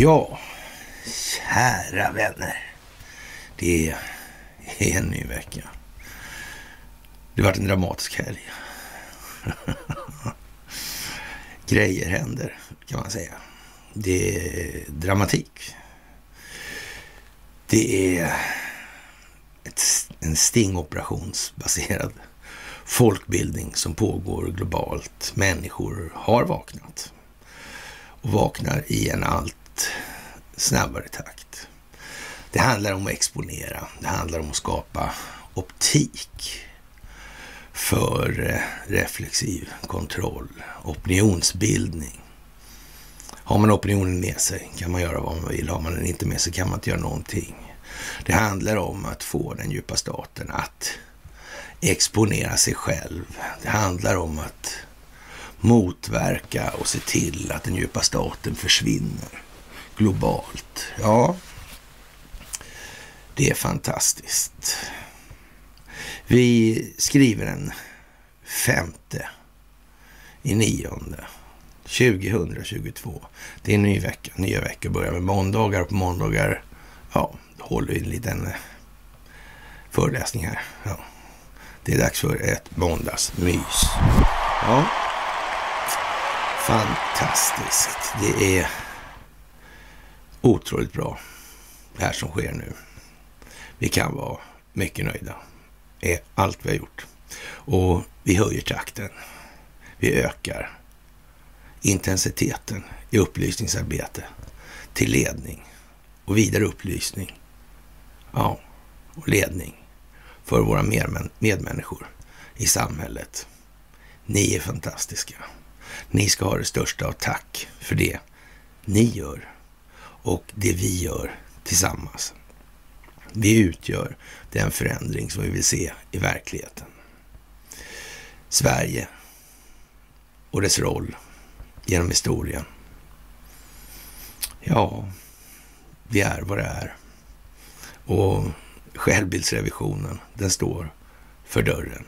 Ja, kära vänner. Det är en ny vecka. Det har varit en dramatisk helg. Grejer händer, kan man säga. Det är dramatik. Det är ett, en stingoperationsbaserad folkbildning som pågår globalt. Människor har vaknat och vaknar i en allt snabbare takt. Det handlar om att exponera. Det handlar om att skapa optik för eh, reflexiv kontroll, opinionsbildning. Har man opinionen med sig kan man göra vad man vill. Har man den inte med sig kan man inte göra någonting. Det handlar om att få den djupa staten att exponera sig själv. Det handlar om att motverka och se till att den djupa staten försvinner globalt. Ja, det är fantastiskt. Vi skriver den femte i nionde 2022. Det är en ny vecka. Nya veckor börjar med måndagar och på måndagar, ja, håller vi en liten eh, föreläsning här. Ja. Det är dags för ett måndagsmys. Ja. Fantastiskt. Det är otroligt bra det här som sker nu. Vi kan vara mycket nöjda med allt vi har gjort. Och vi höjer takten. Vi ökar intensiteten i upplysningsarbete till ledning och vidare upplysning. Ja, och ledning för våra medmänniskor i samhället. Ni är fantastiska. Ni ska ha det största av tack för det ni gör och det vi gör tillsammans. Vi utgör den förändring som vi vill se i verkligheten. Sverige och dess roll genom historien. Ja, vi är vad det är. Och självbildsrevisionen, den står för dörren.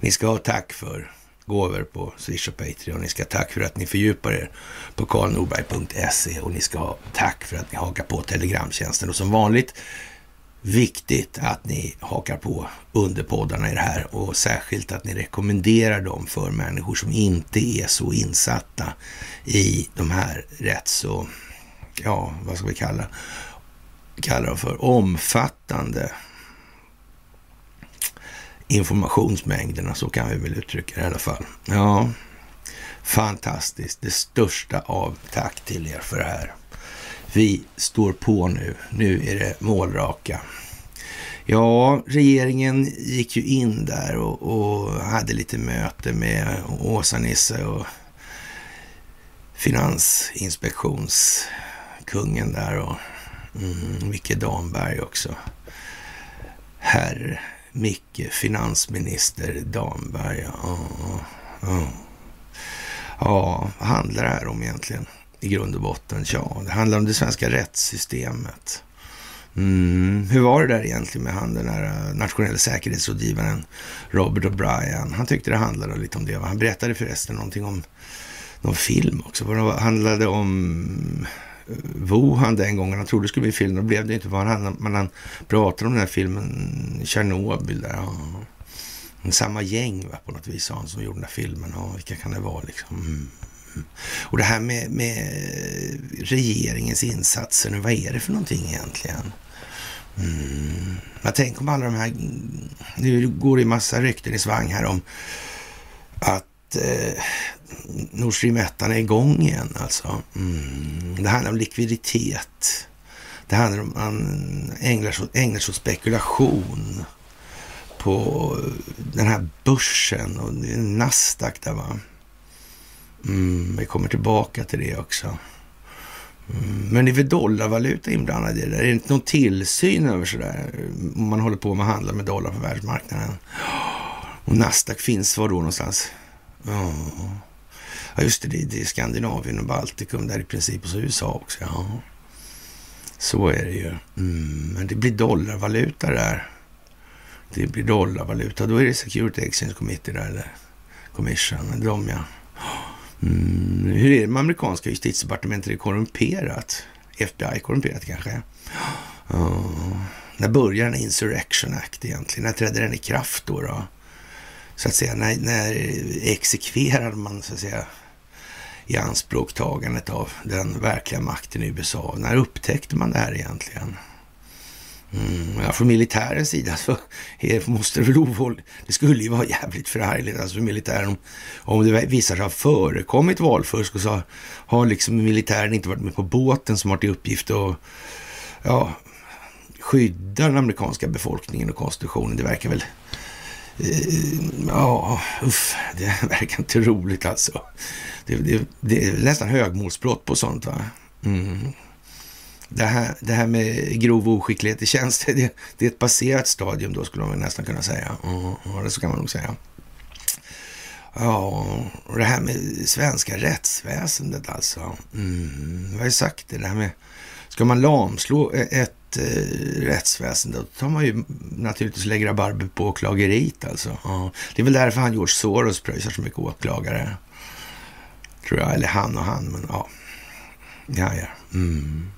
Ni ska ha tack för gåvor på Swish och Patreon. Ni ska ha tack för att ni fördjupar er på karlnorberg.se och ni ska ha tack för att ni hakar på Telegramtjänsten. Och som vanligt viktigt att ni hakar på underpoddarna i det här och särskilt att ni rekommenderar dem för människor som inte är så insatta i de här rätt så, ja, vad ska vi kalla, kallar dem för, omfattande informationsmängderna, så kan vi väl uttrycka det i alla fall. Ja, fantastiskt. Det största av tack till er för det här. Vi står på nu. Nu är det målraka. Ja, regeringen gick ju in där och, och hade lite möte med Åsa-Nisse och Finansinspektionskungen där och mm, Micke Damberg också. Herr Micke, finansminister Damberg. Ja, ja. ja, vad handlar det här om egentligen? I grund och botten, ja, det handlar om det svenska rättssystemet. Mm. Hur var det där egentligen med han den här eh, nationella säkerhetsrådgivaren Robert O'Brien? Han tyckte det handlade lite om det. Han berättade förresten någonting om någon film också. Vad handlade om Wuhan den gången. Han trodde det skulle bli film. och blev det inte vad han Men han pratade om den här filmen Tjernobyl där. Ja. Samma gäng va, på något vis sa han som gjorde den här filmen. Ja, vilka kan det vara liksom? Mm. mm. Och det här med, med, regeringens insatser nu, vad är det för någonting egentligen? Mm. Jag tänker om alla de här, nu går det ju massa rykten i svang här om att eh, Nord Stream 1 är igång igen alltså. Mm. Det handlar om likviditet. Det handlar om man ägnar sig, ägnar sig åt spekulation på den här börsen och Nasdaq där va. Mm, vi kommer tillbaka till det också. Mm, men det är väl dollarvaluta inblandad i det där? Är det inte någon tillsyn över sådär? Om man håller på med att handla med dollar på världsmarknaden. Och Nasdaq finns var då någonstans? Ja. Ja, just det, det är Skandinavien och Baltikum där i princip och så USA också. Ja. Så är det ju. Mm, men det blir dollarvaluta där. Det blir dollarvaluta. Då är det Security Exchange Committee där. Eller? Commission. De ja. Mm, hur är det med amerikanska justitiedepartementet? Är det korrumperat? FBI korrumperat kanske? Uh, när börjar den Insurrection Act egentligen? När trädde den i kraft då? då? Så att säga, när, när exekverade man så att säga i anspråktagandet av den verkliga makten i USA? När upptäckte man det här egentligen? Mm, ja, från militärens sida så måste det väl ovåld... Det skulle ju vara jävligt förargligt alltså för militären om, om det visar sig ha förekommit valfusk och så har liksom militären inte varit med på båten som har till uppgift att ja, skydda den amerikanska befolkningen och konstitutionen. Det verkar väl... Ja, uff, det verkar inte roligt alltså. Det, det, det är nästan högmålsbrott på sånt va. Mm det här, det här med grov oskicklighet i tjänst, det, det, är ett passerat stadium då skulle man nästan kunna säga. Ja, det så kan man nog säga. Ja, och det här med svenska rättsväsendet alltså. Mm, jag har ju sagt det, det här med, ska man lamslå e- ett eh, rättsväsende, då tar man ju naturligtvis lägger rabarber på åklageriet alltså. Ja, det är väl därför han George Soros pröjsar så mycket åklagare. Tror jag, eller han och han, men ja. Ja, ja. Mm.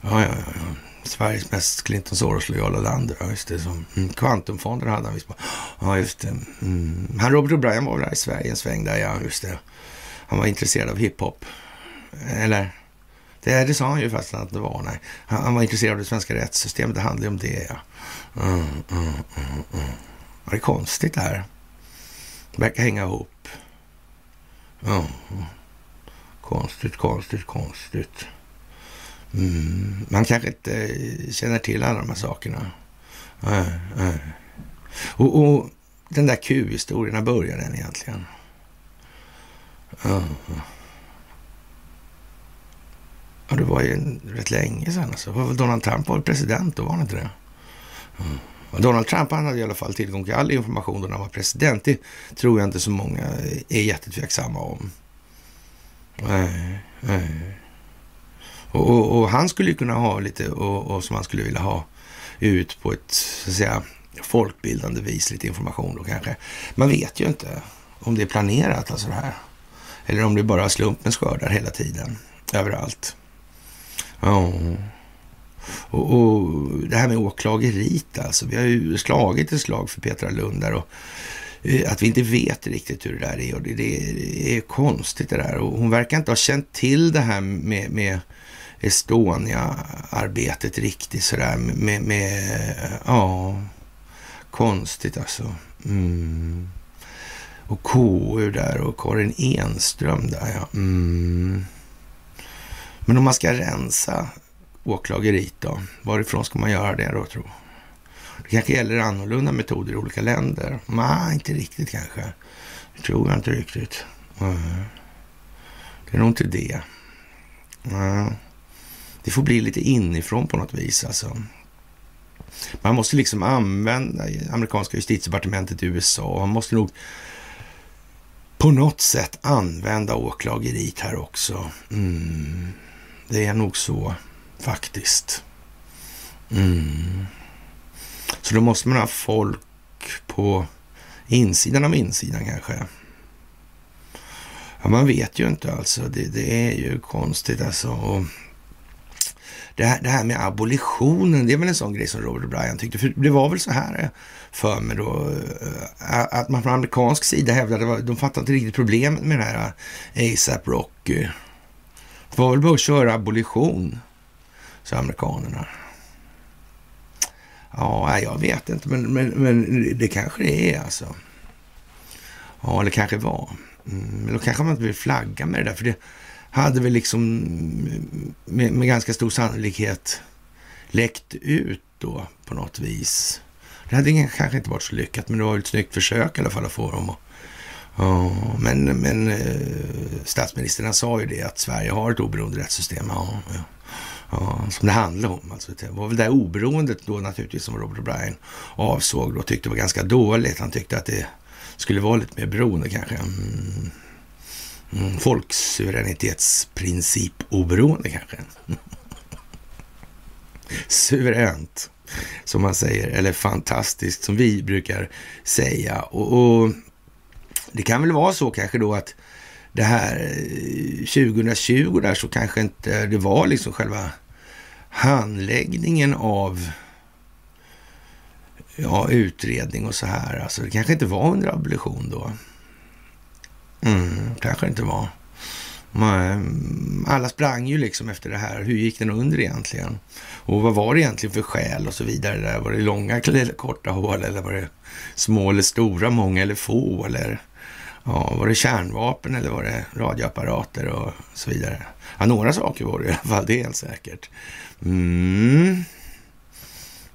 Ja, ja, ja. Sveriges mest Clinton Soros-lojala land. Ja, just det. Som, mm, Kvantumfonder hade han visst på. Ja, just det. Mm. Han Robert O'Brien var väl här i Sverige en sväng där, ja, just det. Han var intresserad av hiphop. Eller? Det, det sa han ju fast att det var. Nej. Han, han var intresserad av det svenska rättssystemet. Det handlar ju om det, ja. Mm, mm, mm, mm. Det är konstigt det här. Det verkar hänga ihop. Mm, mm. Konstigt, konstigt, konstigt. Mm, man kanske inte eh, känner till alla de här sakerna. Mm. Mm. Och, och, den där Q-historien, när började den egentligen? Mm, mm. Ja, det var ju rätt länge sedan. Alltså. Donald Trump var president då, var han inte det? Mm. Donald Trump han hade i alla fall tillgång till all information då när han var president. Det tror jag inte så många är jättetveksamma om. Nej, nej. Och, och, och, han skulle kunna ha lite och, och, som han skulle vilja ha ut på ett så att säga folkbildande vis, lite information då kanske. Man vet ju inte om det är planerat alltså det här. Eller om det bara slumpens skördar hela tiden, överallt. Ja. Och, och, det här med åklageriet alltså. Vi har ju slagit ett slag för Petra Lund där och eh, att vi inte vet riktigt hur det där är och det, det är konstigt det där. Och hon verkar inte ha känt till det här med, med Estonia-arbetet riktigt sådär med, med, ja, konstigt alltså. Mm. Och KU där och Karin Enström där ja. Mm. Men om man ska rensa åklageriet då, varifrån ska man göra det då tro? Det kanske gäller annorlunda metoder i olika länder? Nej, inte riktigt kanske. Det tror jag inte riktigt. Det är nog inte det. Det får bli lite inifrån på något vis alltså. Man måste liksom använda amerikanska justitiedepartementet i USA. Man måste nog på något sätt använda åklageriet här också. Mm. Det är nog så faktiskt. Mm. Så då måste man ha folk på insidan av insidan kanske. Ja, man vet ju inte alltså. Det, det är ju konstigt alltså. Och det här, det här med abolitionen, det är väl en sån grej som Robert Bryan tyckte. För det var väl så här eh, för mig då, eh, att man från amerikansk sida hävdade att de fattade inte riktigt problemet med den här eh, ASAP Rocky. Det var väl bara att köra abolition, sa amerikanerna. Ja, jag vet inte, men, men, men det kanske det är alltså. Ja, eller kanske var. Mm, men då kanske man inte vill flagga med det där, för det hade väl liksom med, med ganska stor sannolikhet läckt ut då på något vis. Det hade kanske inte varit så lyckat, men det var ett snyggt försök i alla fall att få dem att Ja, men, men eh, statsministern sa ju det att Sverige har ett oberoende rättssystem. Ja, ja, ja, som det handlar om. Alltså, det var väl det oberoendet då naturligtvis som Robert O'Brien avsåg och tyckte var ganska dåligt. Han tyckte att det skulle vara lite mer beroende kanske. Mm. Mm, folksuveränitetsprincip oberoende kanske. Suveränt, som man säger, eller fantastiskt som vi brukar säga. Och, och det kan väl vara så kanske då att det här eh, 2020 där så kanske inte det var liksom själva handläggningen av ja, utredning och så här. Alltså det kanske inte var under abolition då. Mm, kanske inte var. Mm, alla sprang ju liksom efter det här. Hur gick den under egentligen? Och vad var det egentligen för skäl och så vidare? Där? Var det långa eller korta hål eller var det små eller stora, många eller få? Eller ja, var det kärnvapen eller var det radioapparater och så vidare? Ja, några saker var det i alla fall, det är helt säkert. Mm.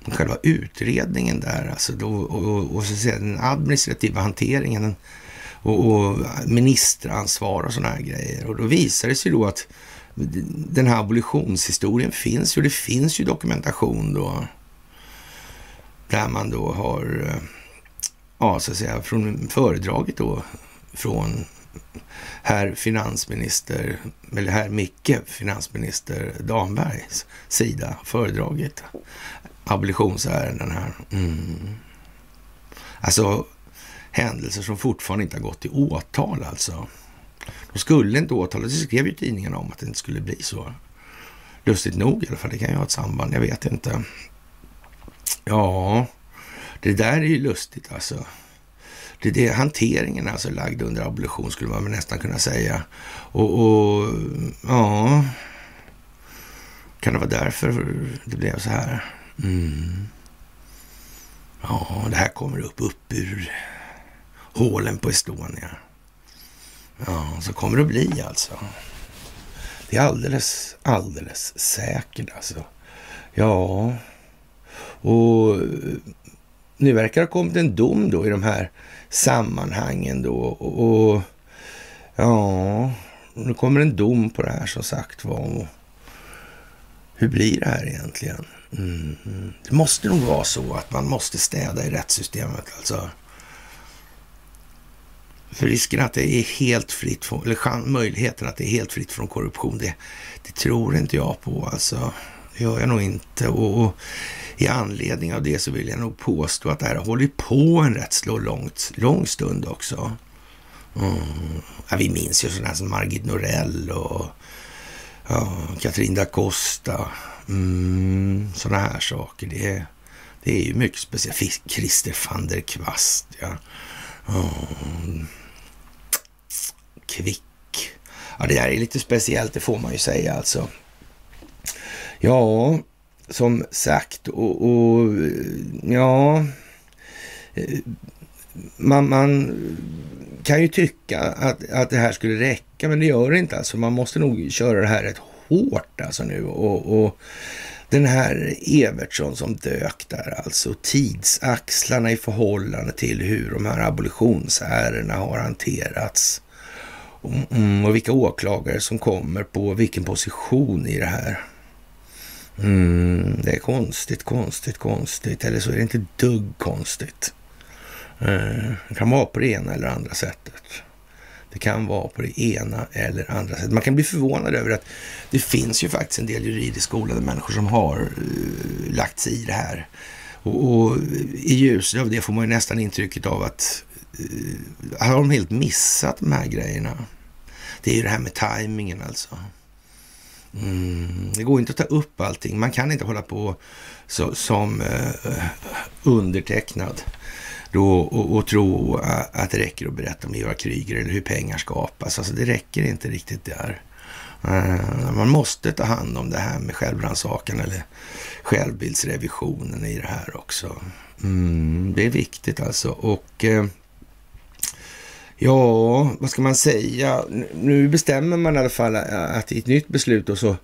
Själva utredningen där, alltså då, och, och, och så säga, den administrativa hanteringen och, och ministeransvar och sådana här grejer. Och då visar det sig då att den här abolitionshistorien finns ju. Det finns ju dokumentation då där man då har, eh, ja så att säga, från föredraget då från herr finansminister, eller herr Micke finansminister Dambergs sida föredragit abolitionsärenden här. Mm. Alltså händelser som fortfarande inte har gått till åtal alltså. De skulle inte åtalas. Det skrev ju tidningarna om att det inte skulle bli så. Lustigt nog i alla fall. Det kan ju ha ett samband. Jag vet inte. Ja, det där är ju lustigt alltså. Det, det, hanteringen alltså lagd under abolition skulle man nästan kunna säga. Och, och ja, kan det vara därför det blev så här? Mm. Ja, det här kommer upp, upp ur hålen på Estonia. Ja, så kommer det att bli alltså. Det är alldeles, alldeles säkert alltså. Ja, och nu verkar det ha kommit en dom då i de här sammanhangen då. Och, och ja, nu kommer en dom på det här som sagt var. Hur blir det här egentligen? Mm. Det måste nog vara så att man måste städa i rättssystemet alltså. För risken att det är helt fritt, från, eller möjligheten att det är helt fritt från korruption, det, det tror inte jag på alltså. Det gör jag nog inte. Och, och, i anledning av det så vill jag nog påstå att det här har hållit på en rätt slå långt, lång stund också. Mm. Ja, vi minns ju sådana som Margit Norell och ja, Katrin da Costa. Mm, sådana här saker. Det, det är ju mycket speciellt. Christer van der Kvast, ja. Mm. Kvick. Ja, det där är lite speciellt, det får man ju säga alltså. Ja, som sagt, och, och ja... Man, man, kan ju tycka att, att det här skulle räcka, men det gör det inte. Alltså, man måste nog köra det här rätt hårt alltså nu. Och, och den här Evertsson som dök där, alltså tidsaxlarna i förhållande till hur de här abolitionsärendena har hanterats. Mm, mm, och vilka åklagare som kommer på vilken position i det här. Mm, det är konstigt, konstigt, konstigt. Eller så är det inte dugg konstigt. Eh, det kan vara på det ena eller andra sättet. Det kan vara på det ena eller andra sättet. Man kan bli förvånad över att det finns ju faktiskt en del juridiskt skolade människor som har uh, lagt sig i det här. Och, och i ljuset av det får man ju nästan intrycket av att uh, har de helt missat de här grejerna? Det är ju det här med tajmingen alltså. Mm, det går inte att ta upp allting. Man kan inte hålla på så, som eh, undertecknad då, och, och, tro att det räcker att berätta om Eva Kryger eller hur pengar skapas. Alltså det räcker inte riktigt där. Uh, man måste ta hand om det här med självrannsakan eller självbildsrevisionen i det här också. Mm, det är viktigt alltså. Och Eh, Ja, vad ska man säga? Nu bestämmer man i alla fall att i ett nytt beslut och så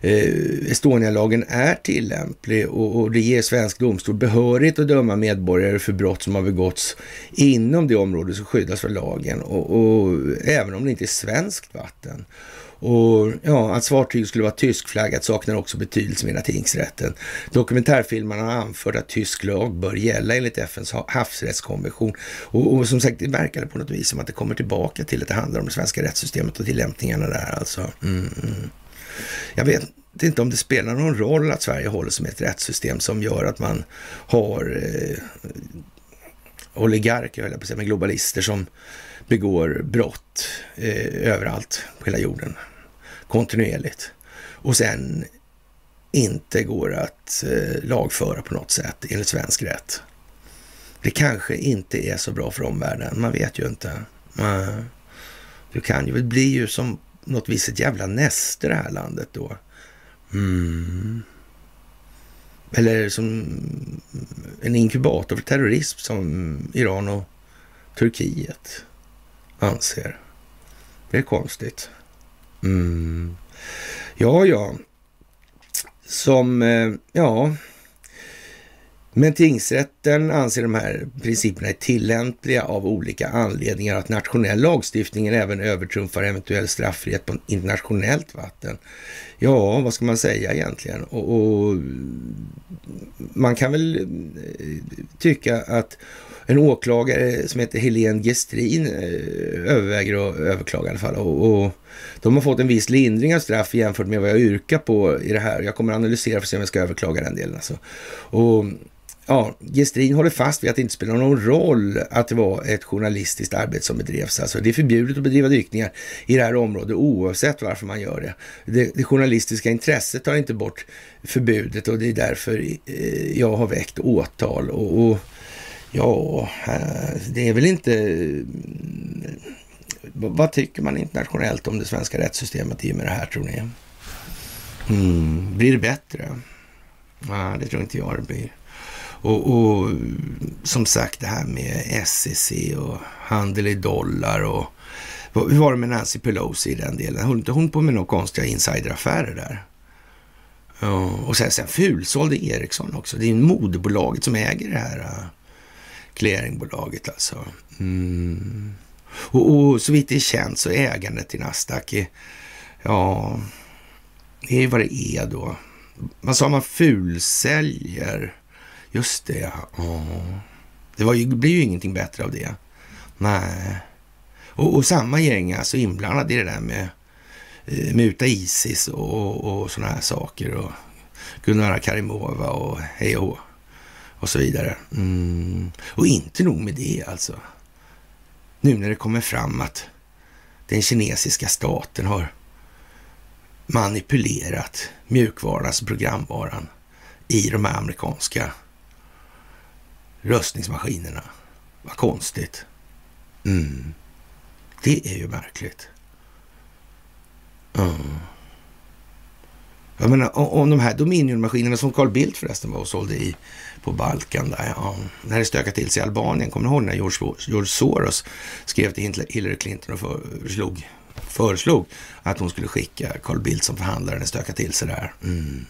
eh, Estonialagen är tillämplig och, och det ger svensk domstol behörighet att döma medborgare för brott som har begåtts inom det område som skyddas för lagen och, och även om det inte är svenskt vatten. Och ja, att fartyget skulle vara tyskflaggat saknar också betydelse menar tingsrätten. Dokumentärfilmarna har anfört att tysk lag bör gälla enligt FNs havsrättskonvention. Och, och som sagt, det verkar på något vis som att det kommer tillbaka till att det handlar om det svenska rättssystemet och tillämpningarna där alltså. Mm, mm. Jag vet inte om det spelar någon roll att Sverige håller som ett rättssystem som gör att man har eh, oligarker, höll jag på att säga, med globalister som begår brott eh, överallt på hela jorden kontinuerligt och sen inte går att eh, lagföra på något sätt enligt svensk rätt. Det kanske inte är så bra för omvärlden. Man vet ju inte. Du kan ju, det blir ju som något visst ett jävla näste det här landet då. Mm. Eller som en inkubator för terrorism som Iran och Turkiet anser. Det är konstigt. Mm. Ja, ja. Som, eh, ja. Men tingsrätten anser de här principerna är tillämpliga av olika anledningar. Att nationell lagstiftning även övertrumfar eventuell straffrihet på internationellt vatten. Ja, vad ska man säga egentligen? Och, och man kan väl eh, tycka att en åklagare som heter Helene Gestrin eh, överväger att överklaga i alla fall. Och, och, de har fått en viss lindring av straff jämfört med vad jag yrkar på i det här. Jag kommer analysera för att se om jag ska överklaga den delen. Alltså. Och ja, Gestrin håller fast vid att det inte spelar någon roll att det var ett journalistiskt arbete som bedrevs. Alltså, det är förbjudet att bedriva dykningar i det här området oavsett varför man gör det. Det, det journalistiska intresset tar inte bort förbudet och det är därför eh, jag har väckt åtal. och, och Ja, det är väl inte... Mm, vad tycker man internationellt om det svenska rättssystemet i och med det här tror ni? Mm, blir det bättre? Nej, det tror inte jag det blir. Och, och, som sagt det här med SEC och handel i dollar och hur var det med Nancy Pelosi i den delen? Höll inte hon på med några konstiga insideraffärer där? Ja, och sen, sen fulsålde Ericsson också. Det är ju moderbolaget som äger det här clearingbolaget alltså. Mm. Och, och så vitt det är känt så är ägandet i Nasdaq, är, ja, det är vad det är då. Vad sa man? Fulsäljer? Just det, ja. Det, var ju, det blir ju ingenting bättre av det. Nej. Och, och samma gäng alltså inblandade i det där med eh, muta Isis och, och sådana här saker. Och Gunnar Karimova och hej och och så vidare. Mm. Och inte nog med det alltså. Nu när det kommer fram att den kinesiska staten har manipulerat mjukvaran, alltså programvaran, i de här amerikanska röstningsmaskinerna. Vad konstigt. Mm. Det är ju märkligt. Mm. Jag menar, om de här Dominion-maskinerna som Carl Bildt förresten var och sålde i på Balkan där, ja. När det stökade till sig i Albanien, kommer ni ihåg när George, George Soros skrev till Hillary Clinton och föreslog, föreslog att hon skulle skicka Carl Bildt som förhandlare när det stökade till sig där. Mm.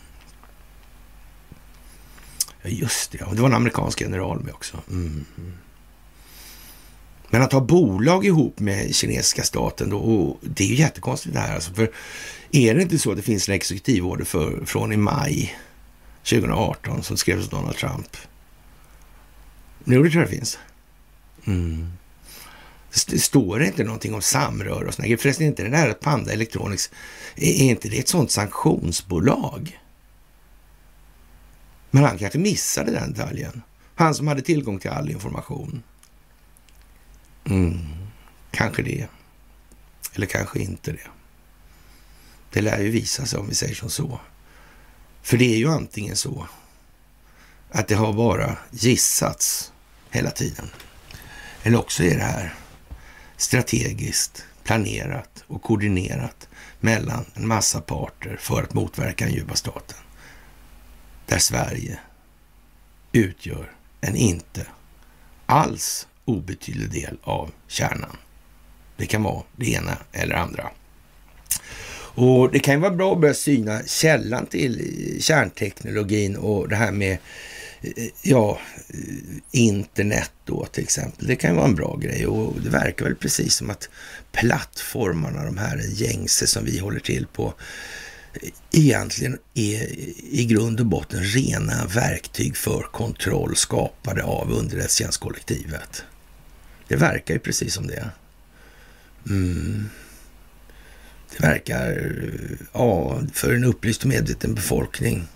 Ja, just det. Ja. Det var en amerikansk general med också. Mm. Men att ha bolag ihop med kinesiska staten, då, det är ju jättekonstigt det här. Alltså, för är det inte så att det finns en exekutivorder för, från i maj 2018 som skrevs av Donald Trump? Jo, det tror jag det finns. Mm. Det står inte någonting om samröre och sådana Förresten, inte det där att Panda Electronics, är inte det ett sådant sanktionsbolag? Men han kanske missade den detaljen. Han som hade tillgång till all information. Mm. Kanske det. Eller kanske inte det. Det lär ju visa sig om vi säger som så. För det är ju antingen så att det har bara gissats hela tiden. Eller också är det här strategiskt planerat och koordinerat mellan en massa parter för att motverka den djupa staten. Där Sverige utgör en inte alls obetydlig del av kärnan. Det kan vara det ena eller andra. Och det kan ju vara bra att börja syna källan till kärnteknologin och det här med eh, ja, eh, internet då till exempel. Det kan ju vara en bra grej och det verkar väl precis som att plattformarna, de här gängse som vi håller till på, eh, egentligen är i grund och botten rena verktyg för kontroll skapade av underrättelsetjänstkollektivet. Det verkar ju precis som det. Mm. Det verkar, ja, för en upplyst och medveten befolkning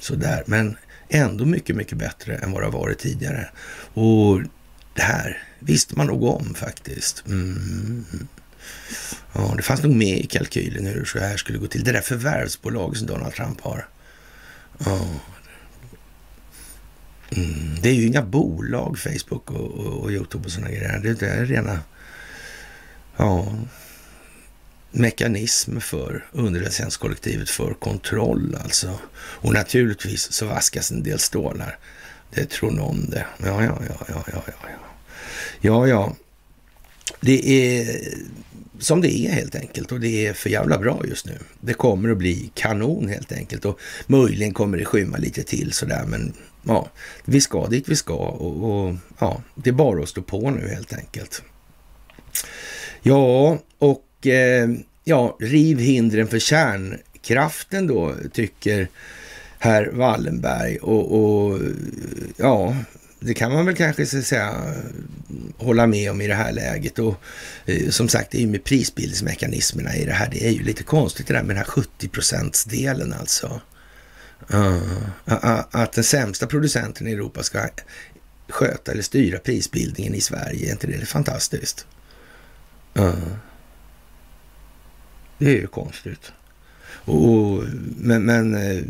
sådär. Men ändå mycket, mycket bättre än vad det har varit tidigare. Och det här visste man nog om faktiskt. Mm. Ja, det fanns nog med i kalkylen hur så här skulle gå till. Det där förvärvsbolaget som Donald Trump har. Ja. Mm. Det är ju inga bolag, Facebook och, och, och Youtube och sådana grejer. Det är rena ja, mekanism för underrättelsetjänstkollektivet för kontroll alltså. Och naturligtvis så vaskas en del stålar. Det tror någon det. Ja, ja, ja, ja, ja, ja. Ja, ja. Det är som det är helt enkelt och det är för jävla bra just nu. Det kommer att bli kanon helt enkelt och möjligen kommer det skymma lite till sådär men ja, vi ska dit vi ska och, och ja, det är bara att stå på nu helt enkelt. Ja, och eh, ja, riv hindren för kärnkraften då, tycker herr Wallenberg. Och, och ja, det kan man väl kanske säga hålla med om i det här läget. Och eh, som sagt, det är ju med prisbildningsmekanismerna i det här. Det är ju lite konstigt det där med den här 70 delen alltså. Uh, att den sämsta producenten i Europa ska sköta eller styra prisbildningen i Sverige, är inte det fantastiskt? Uh. Det är ju konstigt. Och, men, men eh,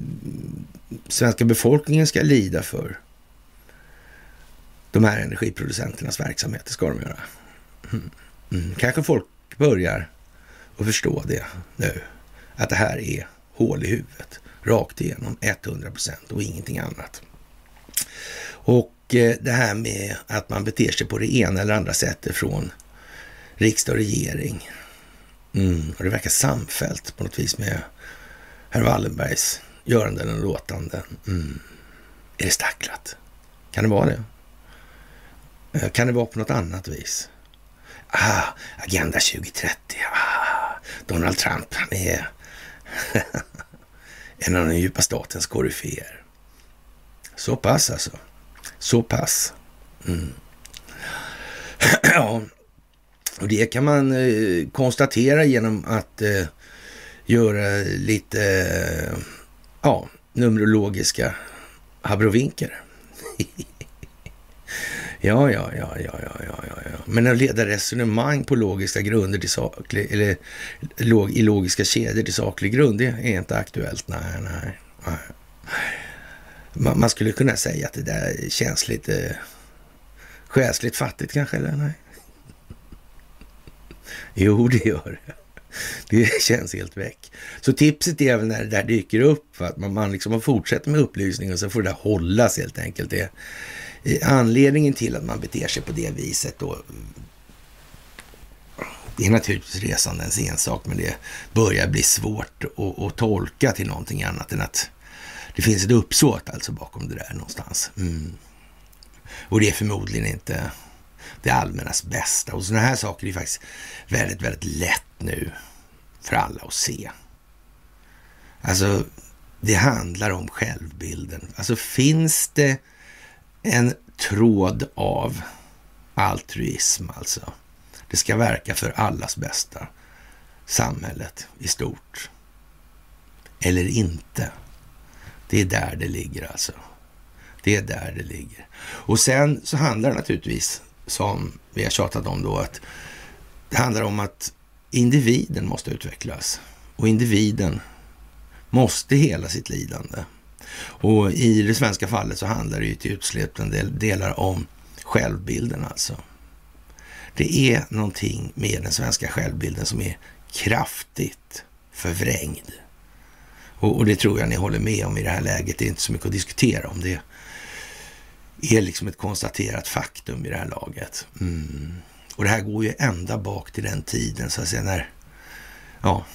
svenska befolkningen ska lida för de här energiproducenternas verksamhet. Det ska de göra. Mm. Mm. Kanske folk börjar att förstå det nu. Att det här är hål i huvudet. Rakt igenom 100 procent och ingenting annat. Och eh, det här med att man beter sig på det ena eller andra sättet från riksdag och regering. Mm. Och det verkar samfällt på något vis med herr Wallenbergs göranden och låtanden. Mm. Är det stacklat? Kan det vara det? Eh, kan det vara på något annat vis? Ah, Agenda 2030. Ah, Donald Trump, han är en av den djupa statens koryféer. Så pass alltså. Så pass. Mm. ja, och det kan man eh, konstatera genom att eh, göra lite eh, ja, numerologiska abrovinker. ja, ja, ja, ja, ja, ja, ja. Men att leda resonemang på logiska grunder till saklig, eller log, i logiska kedjor till saklig grund, det är inte aktuellt. Nej, nej. nej. Man, man skulle kunna säga att det där känns lite eh, själsligt fattigt kanske, eller nej? Jo, det gör det. Det känns helt väck. Så tipset är väl när det där dyker upp, att man, man liksom fortsätter med upplysning och så får det där hållas helt enkelt. Det, anledningen till att man beter sig på det viset då, det är naturligtvis resandens ensak, men det börjar bli svårt att, att, tolka till någonting annat än att det finns ett uppsåt alltså bakom det där någonstans. Mm. Och det är förmodligen inte det allmännas bästa. Och sådana här saker är faktiskt väldigt, väldigt lätt nu för alla att se. Alltså, det handlar om självbilden. Alltså finns det en tråd av altruism alltså. Det ska verka för allas bästa. Samhället i stort. Eller inte. Det är där det ligger alltså. Det är där det ligger. Och sen så handlar det naturligtvis som vi har tjatat om då, att det handlar om att individen måste utvecklas och individen måste hela sitt lidande. Och i det svenska fallet så handlar det ju till utsläppande delar om självbilden alltså. Det är någonting med den svenska självbilden som är kraftigt förvrängd. Och, och, det tror jag ni håller med om i det här läget. Det är inte så mycket att diskutera om. Det är liksom ett konstaterat faktum i det här laget. Mm. Och det här går ju ända bak till den tiden så att säga när ja,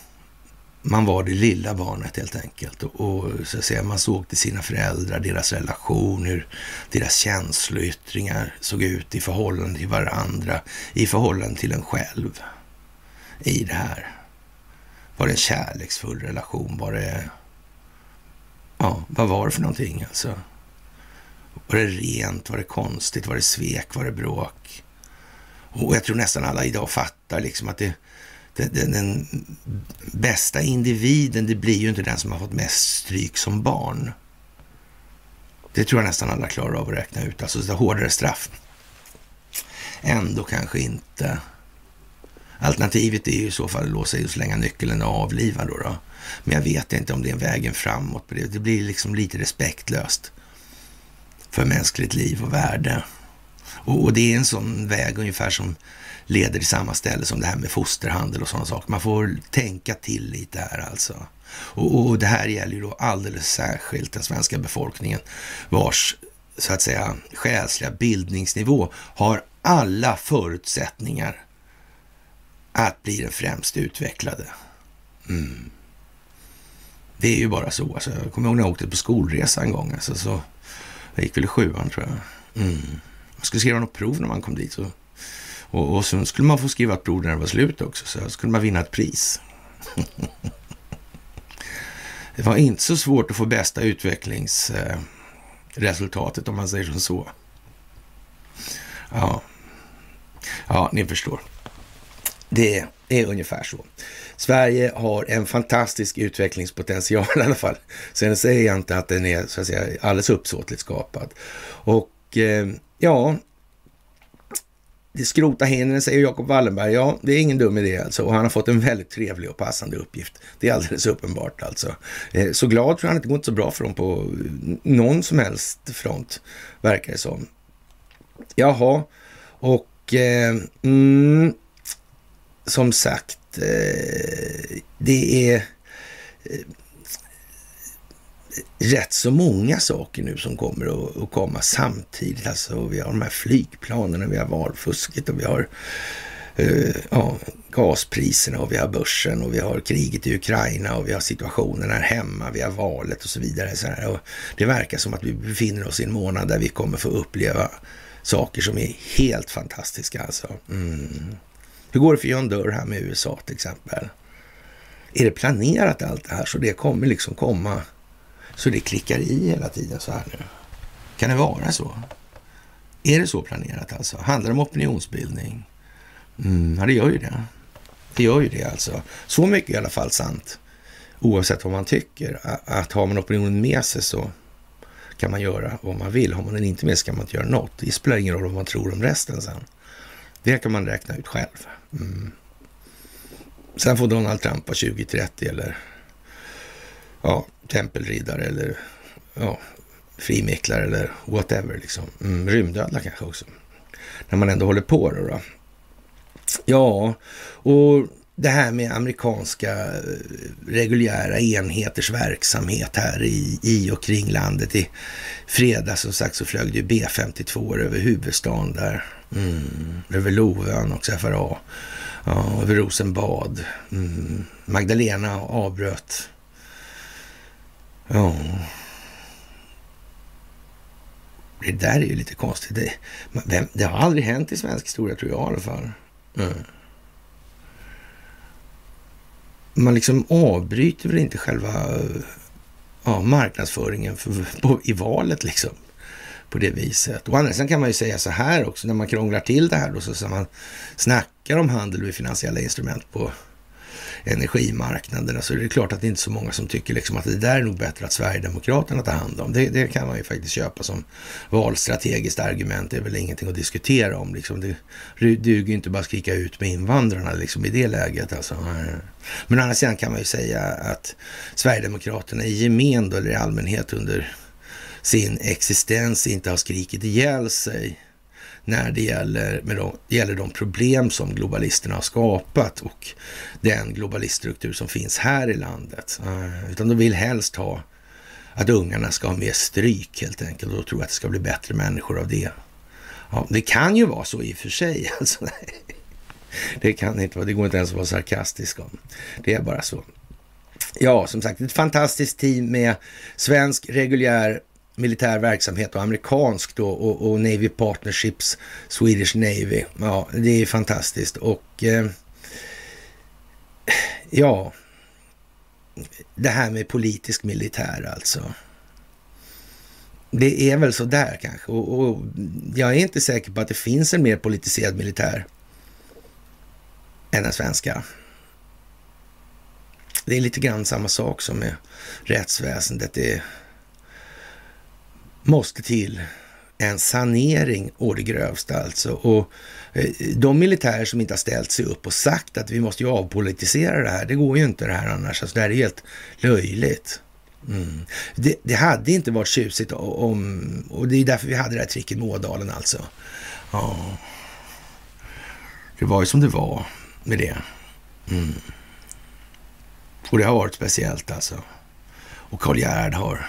man var det lilla barnet helt enkelt. Och, och, så att säga, man såg till sina föräldrar, deras relation, hur deras känsloyttringar såg ut i förhållande till varandra, i förhållande till en själv i det här. Var det en kärleksfull relation? Var det... Ja, vad var det för någonting alltså? Var det rent? Var det konstigt? Var det svek? Var det bråk? Och jag tror nästan alla idag fattar liksom att det, den, den bästa individen, det blir ju inte den som har fått mest stryk som barn. Det tror jag nästan alla klarar av att räkna ut. Alltså det hårdare straff. Ändå kanske inte. Alternativet är ju i så fall att låsa i och slänga nyckeln och avliva då, då. Men jag vet inte om det är vägen framåt det. Det blir liksom lite respektlöst för mänskligt liv och värde. Och, och, det är en sån väg ungefär som leder till samma ställe som det här med fosterhandel och sådana saker. Man får tänka till lite här alltså. Och, och det här gäller ju då alldeles särskilt den svenska befolkningen vars så att säga själsliga bildningsnivå har alla förutsättningar att bli den främst utvecklade. Mm. Det är ju bara så. Alltså, jag kommer ihåg när jag åkte på skolresa en gång. Alltså, så, jag gick väl i sjuan tror jag. Mm. Man skulle skriva något prov när man kom dit. Så, och, och så skulle man få skriva ett prov när det var slut också. Så skulle man vinna ett pris. det var inte så svårt att få bästa utvecklingsresultatet om man säger som så. Ja, ja ni förstår. Det är ungefär så. Sverige har en fantastisk utvecklingspotential i alla fall. Sen säger jag inte att den är så att säga alldeles uppsåtligt skapad. Och eh, ja, skrota hindren, säger Jakob Wallenberg. Ja, det är ingen dum idé alltså. Och han har fått en väldigt trevlig och passande uppgift. Det är alldeles uppenbart alltså. Eh, så glad tror han inte det går så bra för dem på eh, någon som helst front, verkar det som. Jaha, och eh, mm, som sagt, eh, det är eh, rätt så många saker nu som kommer att, komma samtidigt. Alltså, vi har de här flygplanen, vi har valfusket och vi har eh, ja, gaspriserna och vi har börsen och vi har kriget i Ukraina och vi har situationen här hemma, vi har valet och så vidare. Så och det verkar som att vi befinner oss i en månad där vi kommer få uppleva saker som är helt fantastiska. Alltså. Mm. Hur går det för John Durham i USA till exempel? Är det planerat allt det här så det kommer liksom komma så det klickar i hela tiden så här nu? Kan det vara så? Är det så planerat alltså? Handlar det om opinionsbildning? Mm, ja, det gör ju det. Det gör ju det alltså. Så mycket i alla fall sant. Oavsett vad man tycker. Att har man opinionen med sig så kan man göra vad man vill. Har man den inte med sig kan man inte göra något. Det spelar ingen roll vad man tror om resten sen. Det kan man räkna ut själv. Mm. Sen får Donald Trump vara 2030 eller ja, tempelriddare eller ja, frimicklare eller whatever. Liksom. Mm, rymdödla kanske också. När man ändå håller på då. då. Ja, och det här med amerikanska eh, reguljära enheters verksamhet här i, i och kring landet. I fredags som sagt så flög det B52 över huvudstaden där. Mm, över Lovön och FRA. Ja, över Rosenbad. Mm. Magdalena avbröt. Ja. Det där är ju lite konstigt. Det, vem, det har aldrig hänt i svensk historia tror jag i alla fall. Mm. Man liksom avbryter väl inte själva ja, marknadsföringen för, på, i valet liksom på det viset. Å andra sidan kan man ju säga så här också, när man krånglar till det här då, så, så man snackar om handel med finansiella instrument på energimarknaderna så är det klart att det inte är så många som tycker liksom att det där är nog bättre att Sverigedemokraterna tar hand om. Det, det kan man ju faktiskt köpa som valstrategiskt argument. Det är väl ingenting att diskutera om. Liksom. Det duger ju inte bara att skrika ut med invandrarna liksom, i det läget. Alltså. Men å andra sidan kan man ju säga att Sverigedemokraterna i gemen eller i allmänhet under sin existens inte har skrikit ihjäl sig när det gäller, med de, gäller de problem som globalisterna har skapat och den globaliststruktur som finns här i landet. Eh, utan de vill helst ha att ungarna ska ha mer stryk helt enkelt och tro att det ska bli bättre människor av det. Ja, det kan ju vara så i och för sig. Alltså, det kan inte vara, det går inte ens att vara sarkastisk om. Det är bara så. Ja, som sagt, ett fantastiskt team med svensk reguljär militär verksamhet och amerikansk då och, och, Navy Partnerships, Swedish Navy. Ja, det är fantastiskt och eh, ja, det här med politisk militär alltså. Det är väl så där kanske och, och jag är inte säker på att det finns en mer politiserad militär än den svenska. Det är lite grann samma sak som med rättsväsendet. Det är måste till en sanering å det grövsta alltså. Och eh, de militärer som inte har ställt sig upp och sagt att vi måste ju avpolitisera det här, det går ju inte det här annars. Alltså det här är helt löjligt. Mm. Det, det, hade inte varit tjusigt om, och det är därför vi hade det här tricket med Ådalen alltså. Ja. Det var ju som det var med det. Mm. Och det har varit speciellt alltså. Och Karl Gerhard har...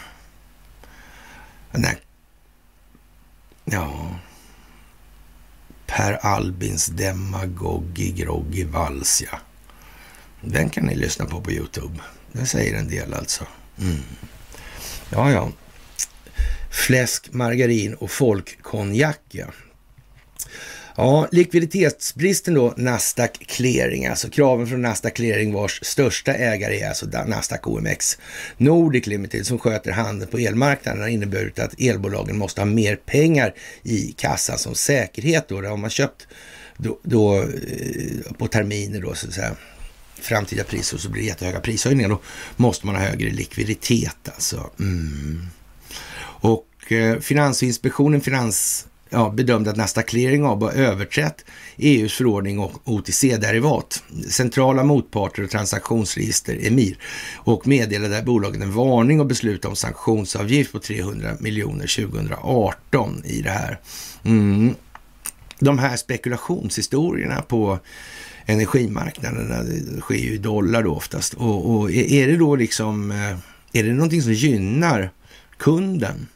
Nej. Ja. Per Albins Demagogi Groggi Vals, ja. Den kan ni lyssna på på Youtube. Den säger en del alltså. Mm. Ja, ja. Fläsk, margarin och folkkonjak, ja. Ja, likviditetsbristen då, Nasdaq Clearing, alltså kraven från Nasdaq Clearing vars största ägare är alltså Nasdaq OMX Nordic Limited som sköter handeln på elmarknaden har inneburit att elbolagen måste ha mer pengar i kassan som säkerhet då. Det har man köpt då, då eh, på terminer då så att säga framtida priser och så blir det jättehöga prishöjningar. Då måste man ha högre likviditet alltså. Mm. Och eh, Finansinspektionen, Finans ja, bedömde att Nasdaq Clearing AB har överträtt EUs förordning och OTC-derivat, centrala motparter och transaktionsregister, EMIR, och meddelade bolagen en varning och beslut om sanktionsavgift på 300 miljoner 2018 i det här. Mm. De här spekulationshistorierna på energimarknaderna, det eh, sker ju i dollar då oftast. Och, och är det då liksom, eh, är det någonting som gynnar kunden?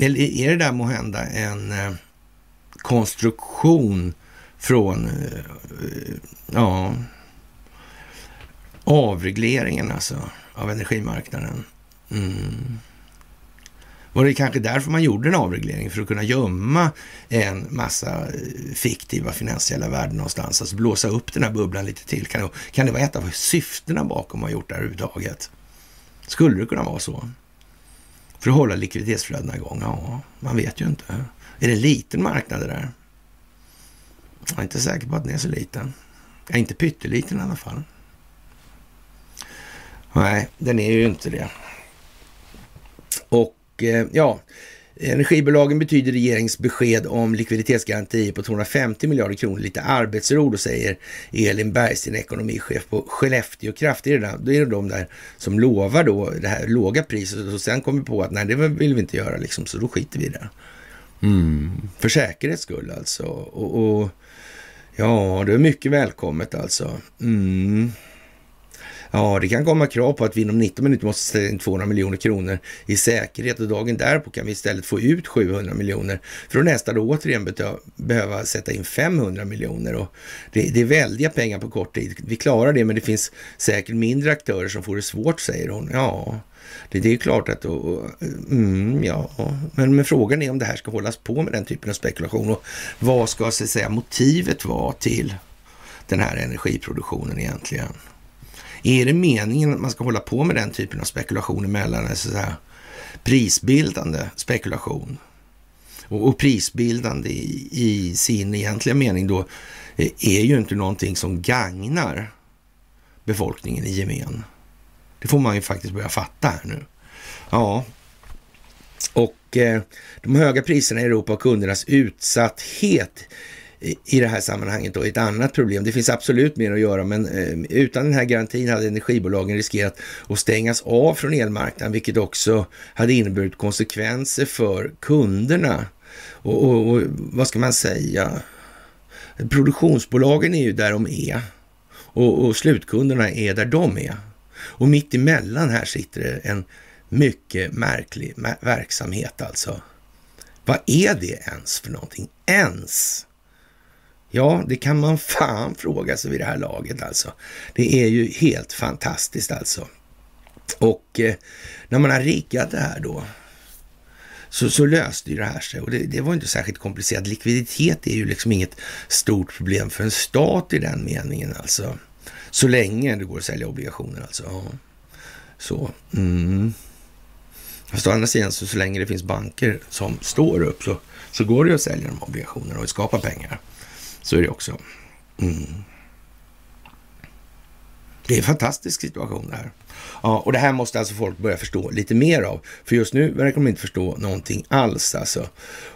Eller är det där må hända en eh, konstruktion från eh, ja, avregleringen alltså av energimarknaden? Mm. Var det kanske därför man gjorde en avreglering? För att kunna gömma en massa eh, fiktiva finansiella värden någonstans. Alltså blåsa upp den här bubblan lite till. Kan det, kan det vara ett av syftena bakom att man gjort det här överhuvudtaget? Skulle det kunna vara så? För att hålla likviditetsflödena igång? Ja, man vet ju inte. Är det en liten marknad det där? Jag är inte säker på att den är så liten. Jag är inte pytteliten i alla fall. Nej, den är ju inte det. Och eh, ja, Energibolagen betyder regeringsbesked om likviditetsgarantier på 250 miljarder kronor lite arbetsro, då säger Elin Bergsten, ekonomichef på Skellefteå Kraft. Det är, det, det är de där som lovar då det här låga priset och sen kommer på att nej, det vill vi inte göra liksom, så då skiter vi i det. Mm. För säkerhets skull alltså. Och, och, ja, det är mycket välkommet alltså. Mm. Ja, det kan komma krav på att vi inom 19 minuter måste ställa in 200 miljoner kronor i säkerhet och dagen därpå kan vi istället få ut 700 miljoner för att nästa då återigen behöva sätta in 500 miljoner. Och det, det, är väldiga pengar på kort tid. Vi klarar det, men det finns säkert mindre aktörer som får det svårt, säger hon. Ja, det, det är klart att... Och, mm, ja, men, men, frågan är om det här ska hållas på med den typen av spekulation och vad ska så att säga motivet vara till den här energiproduktionen egentligen? Är det meningen att man ska hålla på med den typen av spekulation emellan, alltså så här, prisbildande spekulation och, och prisbildande i, i, sin egentliga mening då eh, är ju inte någonting som gagnar befolkningen i gemen. Det får man ju faktiskt börja fatta här nu. Ja, och eh, de höga priserna i Europa och kundernas utsatthet i det här sammanhanget då ett annat problem. Det finns absolut mer att göra, men eh, utan den här garantin hade energibolagen riskerat att stängas av från elmarknaden, vilket också hade inneburit konsekvenser för kunderna. Och, och, och vad ska man säga? Produktionsbolagen är ju där de är och, och slutkunderna är där de är. Och mitt emellan här sitter det en mycket märklig verksamhet alltså. Vad är det ens för någonting? Ens? Ja, det kan man fan fråga sig vid det här laget alltså. Det är ju helt fantastiskt alltså. Och eh, när man har riggat det här då, så, så löste ju det här sig. Och det, det, var inte särskilt komplicerat. Likviditet är ju liksom inget stort problem för en stat i den meningen alltså. Så länge det går att sälja obligationer alltså. Ja. Så. Mm. Fast å andra sidan, så, så länge det finns banker som står upp så, så går det att sälja de obligationerna och skapa pengar. Så är det också. Mm. Det är en fantastisk situation det här. Ja, och det här måste alltså folk börja förstå lite mer av. För just nu verkar de inte förstå någonting alls alltså.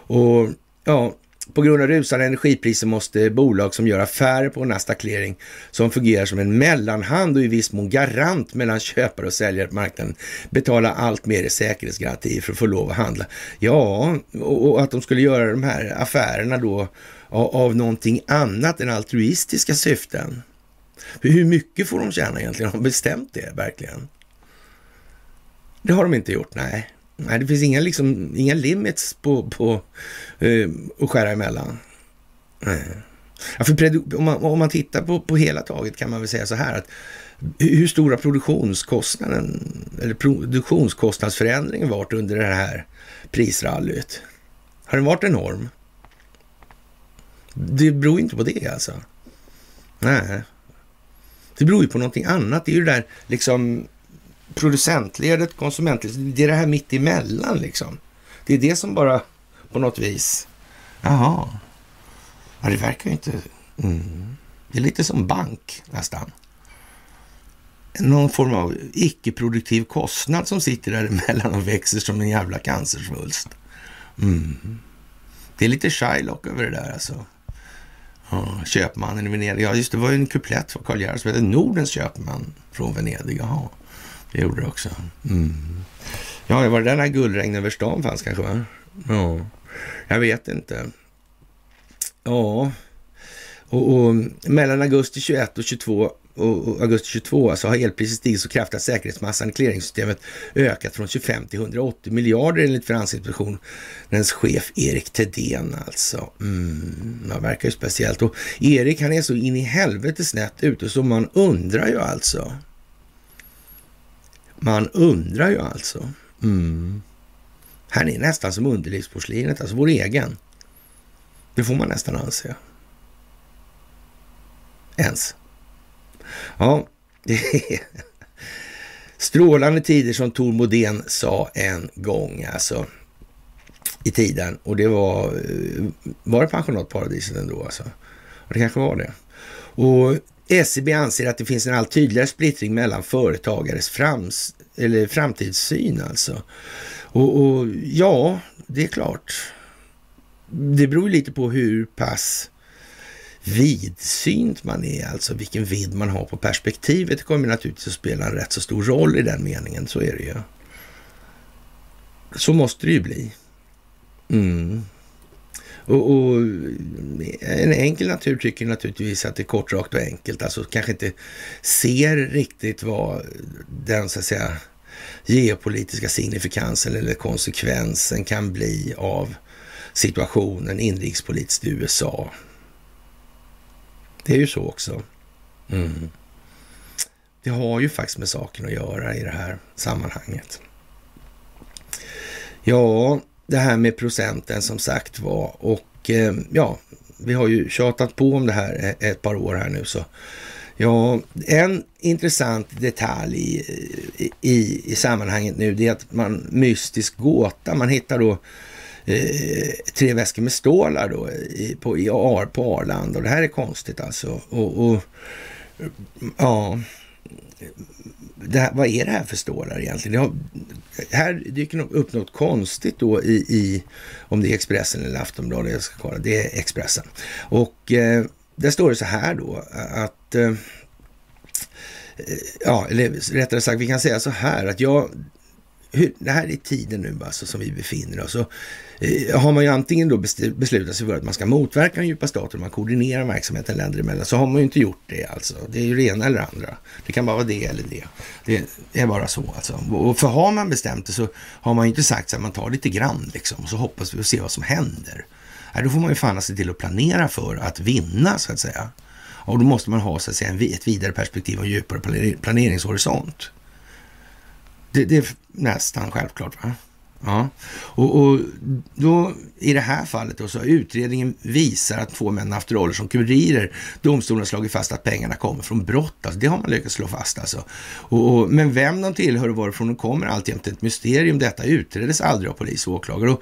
Och ja, på grund av rusande energipriser måste bolag som gör affärer på Nasdaq Clearing, som fungerar som en mellanhand och i viss mån garant mellan köpare och säljare på marknaden, betala allt mer i säkerhetsgarantier för att få lov att handla. Ja, och att de skulle göra de här affärerna då av någonting annat än altruistiska syften. För hur mycket får de tjäna egentligen? Har de bestämt det verkligen? Det har de inte gjort, nej. Nej, det finns inga, liksom, inga limits på, på uh, att skära emellan. Nej. Ja, för om, man, om man tittar på, på hela taget kan man väl säga så här att hur stora produktionskostnaden eller produktionskostnadsförändringen varit under det här prisrallyt? Har den varit enorm? Det beror inte på det alltså. Nej. Det beror ju på någonting annat. Det är ju det där liksom producentledet, konsumentledet, det är det här mitt emellan liksom. Det är det som bara på något vis, jaha, ja, det verkar ju inte, mm. det är lite som bank nästan. Någon form av icke-produktiv kostnad som sitter däremellan och växer som en jävla cancersvulst. Mm. Det är lite Shylock över det där alltså. Ja, köpmannen i Venedig. Ja, just det, var ju en kuplett från Karl Gerhard som hette Nordens köpman från Venedig. Jaha. Det gjorde det också. Mm. Ja, det var det där när guldregn över stan fanns kanske? Va? Ja, jag vet inte. Ja, och, och mellan augusti 21 och 22 och augusti 22 alltså har elpriset stigit så kraftigt att säkerhetsmassan i clearingsystemet ökat från 25 till 180 miljarder enligt Finansinspektionens chef Erik Thedéen alltså. Mm, det verkar ju speciellt. Och Erik han är så in i helvete snett ute så man undrar ju alltså. Man undrar ju alltså. Mm. Han är nästan som underlivsporslinet, alltså vår egen. Det får man nästan anse. Ens. Ja, det är strålande tider som Tor Modén sa en gång alltså i tiden. Och det var, eh, var det pensionatparadiset ändå alltså? Och det kanske var det. Och SCB anser att det finns en allt tydligare splittring mellan företagares frams, eller framtidssyn alltså. Och, och, ja, det är klart. Det beror lite på hur pass vidsynt man är, alltså vilken vidd man har på perspektivet kommer naturligtvis att spela en rätt så stor roll i den meningen, så är det ju. Så måste det ju bli. Mm. Och, och, en enkel natur tycker naturligtvis att det är kort, rakt och enkelt. Alltså kanske inte ser riktigt vad den så att säga geopolitiska signifikansen eller konsekvensen kan bli av situationen inrikespolitiskt i USA. Det är ju så också. Mm. Det har ju faktiskt med saken att göra i det här sammanhanget. Ja, det här med procenten som sagt var och eh, ja, vi har ju tjatat på om det här e-, ett par år här nu så Ja, en intressant detalj i, i, i sammanhanget nu det är att man mystisk gåta, man hittar då Eh, tre väskor med stålar då i, på, i, på Arlanda och det här är konstigt alltså. Och, och ja, här, vad är det här för stålar egentligen? Har, här dyker upp något konstigt då i, i, om det är Expressen eller Aftonbladet, jag ska kolla, det är Expressen. Och eh, där står det så här då att, eh, eh ja, eller rättare sagt, vi kan säga så här att jag, hur, det här är tiden nu alltså som vi befinner oss. Och Eh, har man ju antingen då beslutat sig för att man ska motverka den djupa staten, man koordinerar verksamheten länder emellan, så har man ju inte gjort det alltså. Det är ju det ena eller andra. Det kan bara vara det eller det. Det är bara så alltså. Och för har man bestämt det så har man ju inte sagt så att man tar lite grann liksom och så hoppas vi och ser vad som händer. Nej, då får man ju fan se till att planera för att vinna så att säga. Och då måste man ha så att säga ett vidare perspektiv och en djupare planeringshorisont. Det, det är nästan självklart. va? Ja, och, och, då i det här fallet då så har utredningen visar att två män haft roller som kurirer. Domstolen har slagit fast att pengarna kommer från brott. Alltså, det har man lyckats slå fast alltså. Och, och, men vem de tillhör och varifrån de kommer alltjämt ett mysterium. Detta utreddes aldrig av polis och åklagare. Och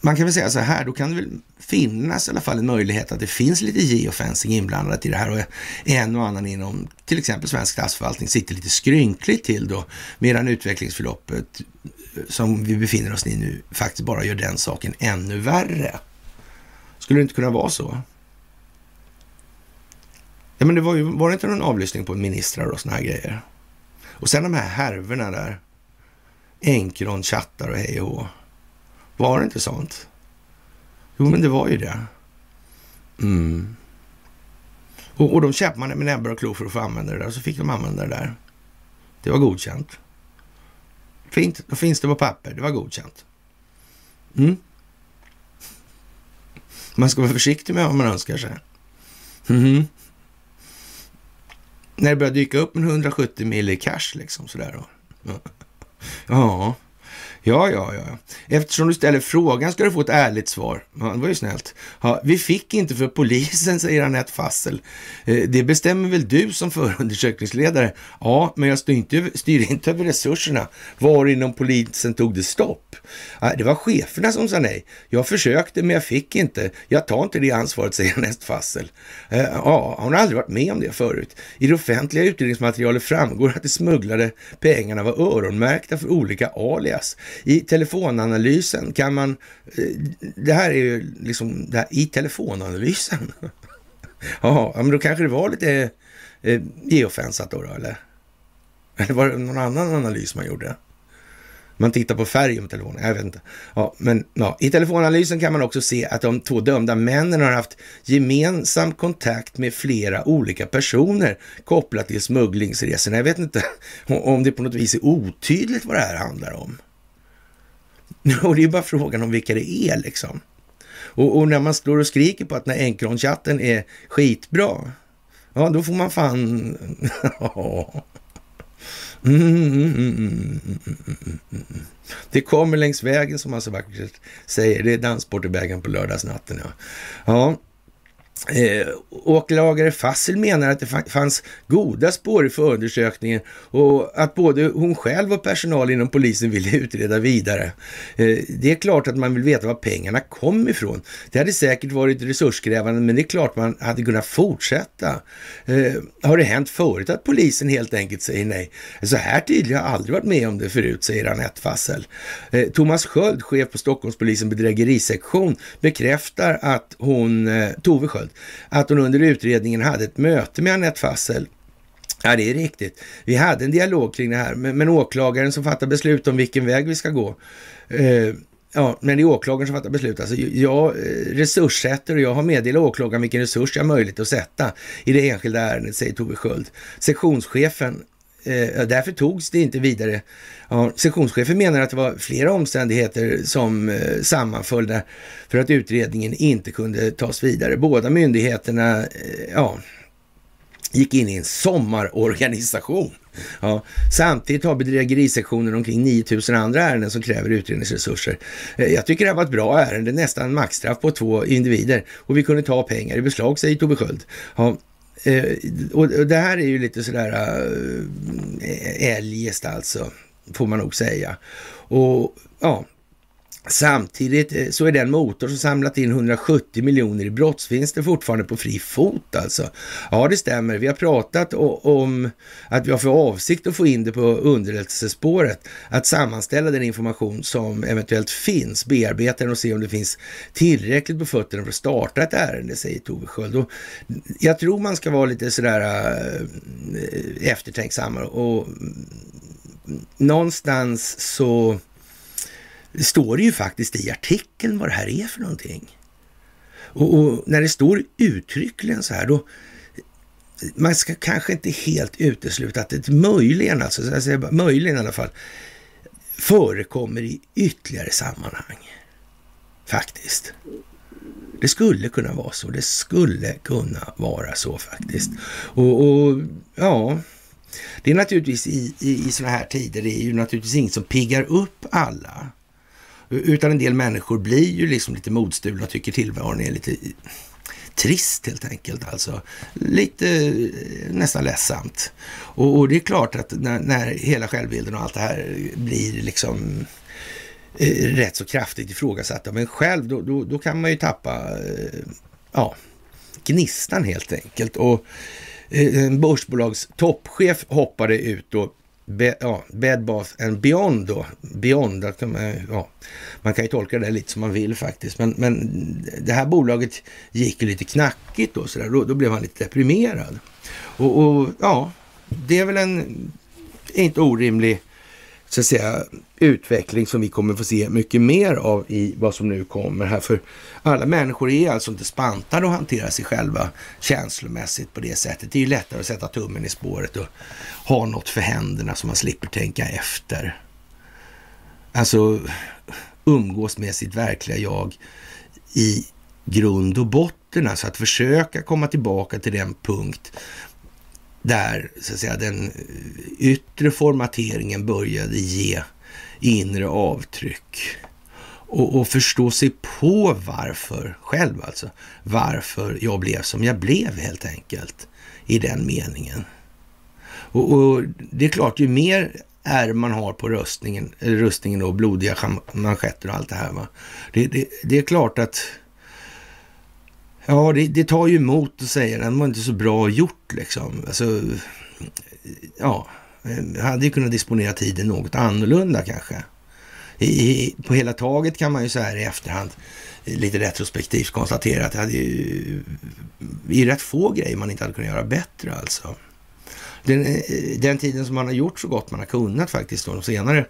man kan väl säga så här, då kan det väl finnas i alla fall en möjlighet att det finns lite geofencing inblandat i det här och en och annan inom till exempel svensk statsförvaltning sitter lite skrynkligt till då medan utvecklingsförloppet eh, som vi befinner oss i nu faktiskt bara gör den saken ännu värre. Skulle det inte kunna vara så? Ja, men det var ju, var det inte någon avlyssning på ministrar och sådana här grejer? Och sen de här härvorna där. Enkron, chattar och hej och hå. Var det inte sånt? Jo, men det var ju det. Mm. Och, och de kämpade med näbbar och klor för att få använda det där. Så fick de använda det där. Det var godkänt. Fint, då finns det på papper. Det var godkänt. Mm. Man ska vara försiktig med vad man önskar sig. Mm. När det börjar dyka upp en 170 mil i cash liksom sådär. Då. Ja. Ja, ja, ja. Eftersom du ställer frågan ska du få ett ärligt svar. Ja, det var ju snällt. Ja, vi fick inte för polisen, säger Anette Fassel. Eh, det bestämmer väl du som förundersökningsledare? Ja, men jag styr inte, styr inte över resurserna. Var inom polisen tog det stopp? Ja, det var cheferna som sa nej. Jag försökte, men jag fick inte. Jag tar inte det ansvaret, säger Anette Fassel. Eh, ja, hon har aldrig varit med om det förut. I det offentliga utredningsmaterialet framgår att de smugglade pengarna var öronmärkta för olika alias. I telefonanalysen kan man, eh, det här är ju liksom, det här, i telefonanalysen. ja, men då kanske det var lite eh, geofensat då, då, eller? Eller var det någon annan analys man gjorde? Man tittar på färgen på telefonen, jag vet inte. Ja, men ja. I telefonanalysen kan man också se att de två dömda männen har haft gemensam kontakt med flera olika personer kopplat till smugglingsresorna. Jag vet inte om det på något vis är otydligt vad det här handlar om. Och det är bara frågan om vilka det är liksom. Och, och när man står och skriker på att när Encron-chatten är skitbra, ja då får man fan... Mm, mm, mm, det kommer längs vägen som man så vackert säger. Det är danssport i vägen på lördagsnatten. Ja. ja, Eh, åklagare Fassel menar att det fanns goda spår i förundersökningen och att både hon själv och personal inom polisen ville utreda vidare. Eh, det är klart att man vill veta var pengarna kom ifrån. Det hade säkert varit resurskrävande, men det är klart man hade kunnat fortsätta. Eh, har det hänt förut att polisen helt enkelt säger nej? Så här tydligt har jag aldrig varit med om det förut, säger Anette Fassel. Eh, Thomas Sköld, chef på Stockholmspolisen bedrägerisektion, bekräftar att hon, eh, Tove Sköld, att hon under utredningen hade ett möte med Anette Fassel Ja, det är riktigt. Vi hade en dialog kring det här, men, men åklagaren som fattar beslut om vilken väg vi ska gå. Eh, ja, men det är åklagaren som fattar beslut. Alltså, jag eh, resurssätter och jag har meddelat åklagaren vilken resurs jag har möjlighet att sätta i det enskilda ärendet, säger Tove Sköld. Sektionschefen Eh, därför togs det inte vidare. Ja, sektionschefen menar att det var flera omständigheter som eh, sammanföll för att utredningen inte kunde tas vidare. Båda myndigheterna eh, ja, gick in i en sommarorganisation. Ja. Samtidigt har bedrägerisektionen omkring 9000 andra ärenden som kräver utredningsresurser. Eh, jag tycker det här var ett bra ärende, nästan maxstraff på två individer och vi kunde ta pengar i beslag, säger Tobbe Sköld. Ja, Eh, och, det här är ju lite sådär äh, eljest alltså, får man nog säga. Och ja, Samtidigt eh, så är den motor som samlat in 170 miljoner i brottsvinster fortfarande på fri fot alltså. Ja, det stämmer. Vi har pratat om att vi har för avsikt att få in det på underrättelsespåret. Att sammanställa den information som eventuellt finns, bearbeta den och se om det finns tillräckligt på fötterna för att starta ett ärende, säger Tove Sköld. Och jag tror man ska vara lite sådär äh, eftertänksam och mm, någonstans så det står ju faktiskt i artikeln vad det här är för någonting. Och, och, när det står uttryckligen så här, då man ska kanske inte helt utesluta att det möjligen, alltså, jag säger möjligen i alla fall, förekommer i ytterligare sammanhang. Faktiskt. Det skulle kunna vara så. Det skulle kunna vara så faktiskt. Och, och ja, det är naturligtvis i, i, i sådana här tider, det är ju naturligtvis inget som piggar upp alla. Utan en del människor blir ju liksom lite modstulna och tycker tillvaron är lite trist helt enkelt. Alltså lite eh, nästan ledsamt. Och, och det är klart att när, när, hela självbilden och allt det här blir liksom eh, rätt så kraftigt ifrågasatta. Men själv, då, då, då kan man ju tappa eh, ja, gnistan helt enkelt. Och eh, en börsbolags toppchef hoppade ut och Be, ja, Bed Bath and Beyond då. Beyond, kan man, ja, man kan ju tolka det lite som man vill faktiskt. Men, men det här bolaget gick ju lite knackigt då, så där. Då, då blev han lite deprimerad. Och, och, ja, det är väl en inte orimlig så att säga, utveckling som vi kommer få se mycket mer av i vad som nu kommer här. För alla människor är alltså inte spantade att hantera sig själva känslomässigt på det sättet. Det är ju lättare att sätta tummen i spåret och ha något för händerna så man slipper tänka efter. Alltså umgås med sitt verkliga jag i grund och botten. Alltså att försöka komma tillbaka till den punkt där så att säga, den eh, yttre formateringen började ge inre avtryck. Och, och, förstå sig på varför, själv alltså, varför jag blev som jag blev helt enkelt i den meningen. Och, och det är klart, ju mer är man har på rustningen, rustningen och blodiga manschetter och allt det här. Va? Det, det, det är klart att Ja, det, det tar ju emot att säga den var inte så bra gjort liksom. Alltså, ja, eh, hade ju kunnat disponera tiden något annorlunda kanske. I, på hela taget kan man ju så här i efterhand eh, lite retrospektivt konstatera att det hade ju, är rätt få grejer man inte hade kunnat göra bättre alltså. Den, eh, den tiden som man har gjort så gott man har kunnat faktiskt de senare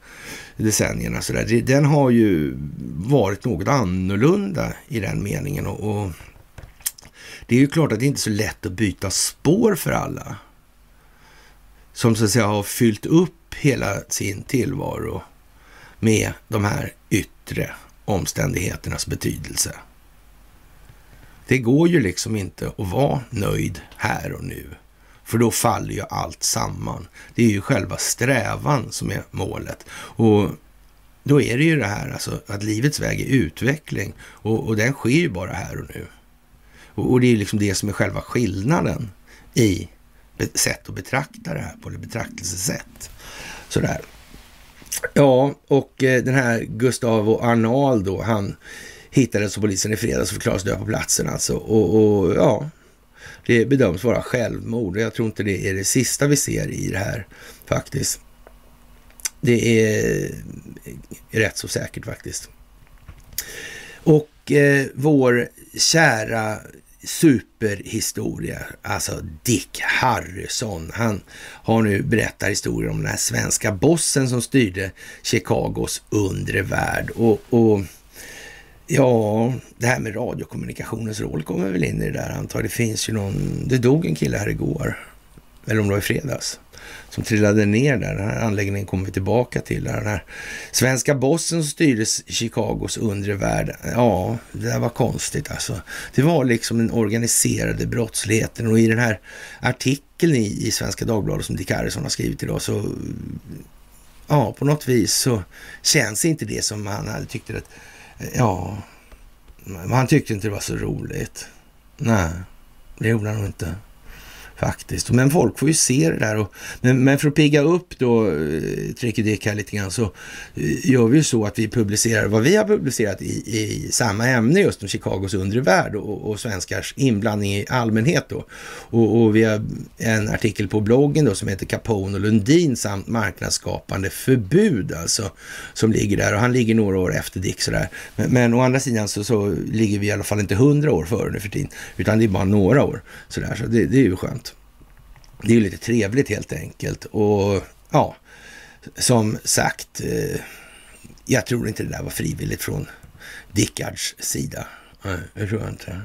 decennierna så där, den har ju varit något annorlunda i den meningen och, och det är ju klart att det inte är så lätt att byta spår för alla. Som så att säga har fyllt upp hela sin tillvaro med de här yttre omständigheternas betydelse. Det går ju liksom inte att vara nöjd här och nu. För då faller ju allt samman. Det är ju själva strävan som är målet. Och då är det ju det här alltså, att livets väg är utveckling och, och den sker ju bara här och nu. Och, och det är ju liksom det som är själva skillnaden i sätt att betrakta det här på, eller betraktelsesätt. Sådär. Ja, och eh, den här Gustavo Arnal då, han hittades av polisen i fredags och förklarades död på platsen alltså. Och, och, ja, det bedöms vara självmord. Jag tror inte det är det sista vi ser i det här faktiskt. Det är rätt så säkert faktiskt. Och eh, vår kära superhistoria. Alltså Dick Harrison. Han har nu berättat historier om den här svenska bossen som styrde Chicagos undre värld. Och, och ja, det här med radiokommunikationens roll kommer väl in i det där antar Det finns ju någon, det dog en kille här igår. Eller om det var i fredags som trillade ner där. Den här anläggningen kommer vi tillbaka till. Den här svenska bossen som styrde Chicagos undre värld. Ja, det där var konstigt alltså. Det var liksom den organiserade brottsligheten och i den här artikeln i, i Svenska Dagbladet som Dick Harrison har skrivit idag så ja, på något vis så känns inte det som han hade tyckt att ja, han tyckte inte det var så roligt. Nej, det gjorde han inte faktiskt. Men folk får ju se det där. Och, men, men för att pigga upp då eh, Tricky Dick här lite grann så eh, gör vi ju så att vi publicerar vad vi har publicerat i, i samma ämne just om Chicagos undre värld och, och svenskars inblandning i allmänhet då. Och, och, vi har en artikel på bloggen då som heter Capone och Lundin samt marknadsskapande förbud alltså som ligger där och han ligger några år efter Dick sådär. Men, men å andra sidan så, så ligger vi i alla fall inte hundra år före nu för tiden utan det är bara några år sådär så det, det är ju skönt. Det är ju lite trevligt helt enkelt. Och ja, som sagt, eh, jag tror inte det där var frivilligt från Dickards sida. Nej, det tror jag inte.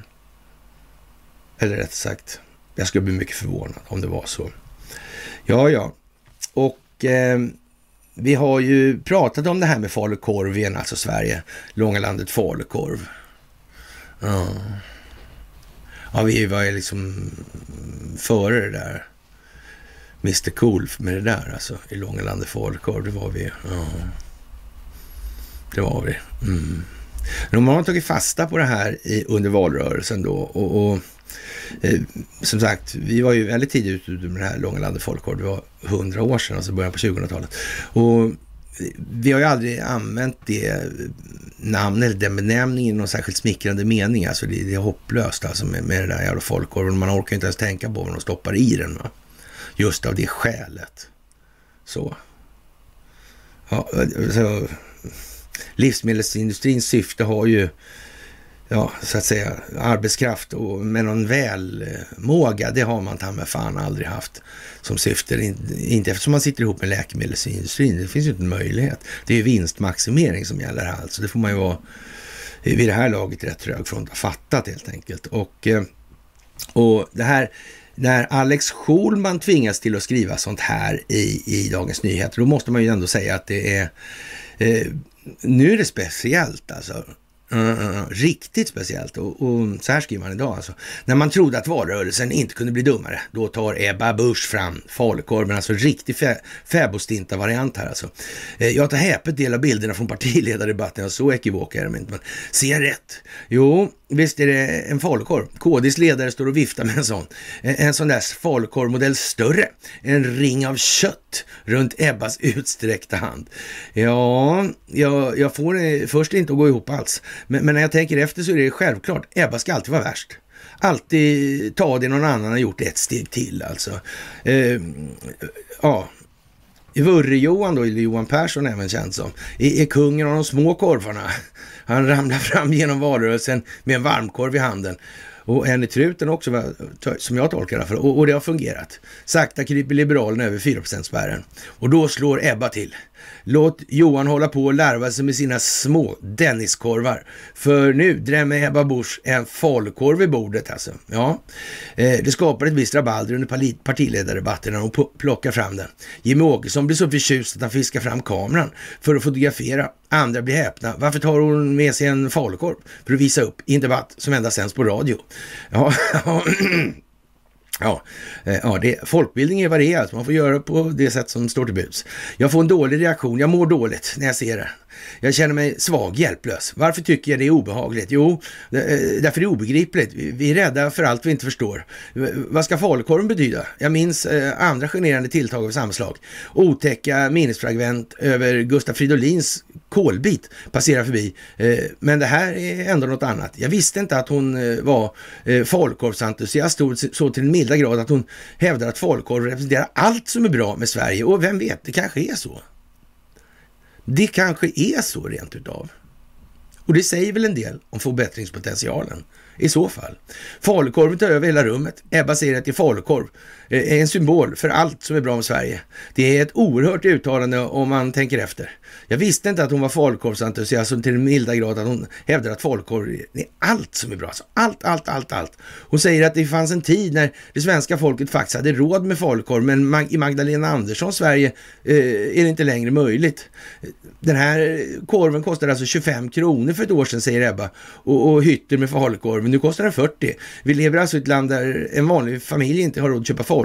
Eller rätt sagt, jag skulle bli mycket förvånad om det var så. Ja, ja. Och eh, vi har ju pratat om det här med falukorv igen, alltså Sverige, långa landet falukorv. Ja. ja, vi var ju liksom före det där. Mr Cool med det där alltså. I Långelande falukorv, det var vi. Ja. Det var vi. Mm. De har tagit fasta på det här i, under valrörelsen då. Och, och eh, som sagt, vi var ju väldigt tidigt ute med det här Långelande folkkorv. Det var hundra år sedan, alltså början på 2000-talet. Och vi har ju aldrig använt det namnet eller den benämningen i någon särskilt smickrande mening. Alltså det, det är hopplöst alltså med, med det där jävla folkorven. Man orkar inte ens tänka på vad de stoppar i den. Va? Just av det skälet. Så. Ja, så livsmedelsindustrins syfte har ju ja, så att säga arbetskraft och med någon välmåga, det har man ta med fan aldrig haft som syfte. Inte eftersom man sitter ihop med läkemedelsindustrin, det finns ju inte en möjlighet. Det är ju vinstmaximering som gäller här alltså. Det får man ju vara vid det här laget rätt trög från att ha fattat helt enkelt. Och, eh, och det här, när Alex Schulman tvingas till att skriva sånt här i, i Dagens Nyheter, då måste man ju ändå säga att det är eh, nu är det speciellt alltså. Uh, riktigt speciellt. Och, och, så här skriver man idag alltså. När man trodde att valrörelsen inte kunde bli dummare, då tar Ebba Busch fram falukorven. Alltså riktig fä, fäbodstinta-variant här alltså. Uh, jag tar häpet del av bilderna från partiledardebatten. Så ekivok är de inte. Men ser jag rätt? Jo, Visst är det en falukorv. KDs ledare står och viftar med en sån. En sån där falukorvmodell större. En ring av kött runt Ebbas utsträckta hand. Ja, jag, jag får det först inte att gå ihop alls. Men, men, när jag tänker efter så är det självklart. Ebba ska alltid vara värst. Alltid ta det någon annan har gjort ett steg till alltså. Eh, ja, Vurre-Johan då, eller Johan Persson även känd som, är, är kungen av de små korvarna. Han ramlar fram genom valrörelsen med en varmkorv i handen. Och en i truten också, som jag tolkar det. Och, och det har fungerat. Sakta kryper Liberalerna över 4 spärren Och då slår Ebba till. Låt Johan hålla på och larva sig med sina små Denniskorvar. För nu drämmer Ebba Busch en falukorv i bordet alltså. Ja, eh, det skapar ett visst rabalder under partiledardebatten när hon plockar fram den. Jimmy Åkesson blir så förtjust att han fiskar fram kameran för att fotografera. Andra blir häpna. Varför tar hon med sig en falukorv? För att visa upp i en debatt som endast sänds på radio. Ja, Ja, eh, ja det, folkbildning är vad det är. Man får göra på det sätt som står till buds. Jag får en dålig reaktion. Jag mår dåligt när jag ser det. Jag känner mig svag, hjälplös. Varför tycker jag det är obehagligt? Jo, därför eh, därför är det obegripligt. Vi är rädda för allt vi inte förstår. Vad ska falukorven betyda? Jag minns eh, andra generande tilltag av samma slag. Otäcka minnesfragment över Gustaf Fridolins kolbit passerar förbi. Eh, men det här är ändå något annat. Jag visste inte att hon var falukorvsentusiast så till den milda grad att hon hävdar att falukorv representerar allt som är bra med Sverige. Och vem vet, det kanske är så. Det kanske är så rent utav. Och det säger väl en del om förbättringspotentialen i så fall. Falukorven tar över hela rummet. Ebba säger att det är falukorv Eh, är en symbol för allt som är bra med Sverige. Det är ett oerhört uttalande om man tänker efter. Jag visste inte att hon var falukorvsentusiast till den milda grad att hon hävdar att falukorv är allt som är bra. Alltså allt, allt, allt, allt. Hon säger att det fanns en tid när det svenska folket faktiskt hade råd med falukorv, men i Magdalena Anderssons Sverige eh, är det inte längre möjligt. Den här korven kostade alltså 25 kronor för ett år sedan, säger Ebba, och, och hytter med falukorv, men nu kostar den 40. Vi lever alltså i ett land där en vanlig familj inte har råd att köpa falukorv.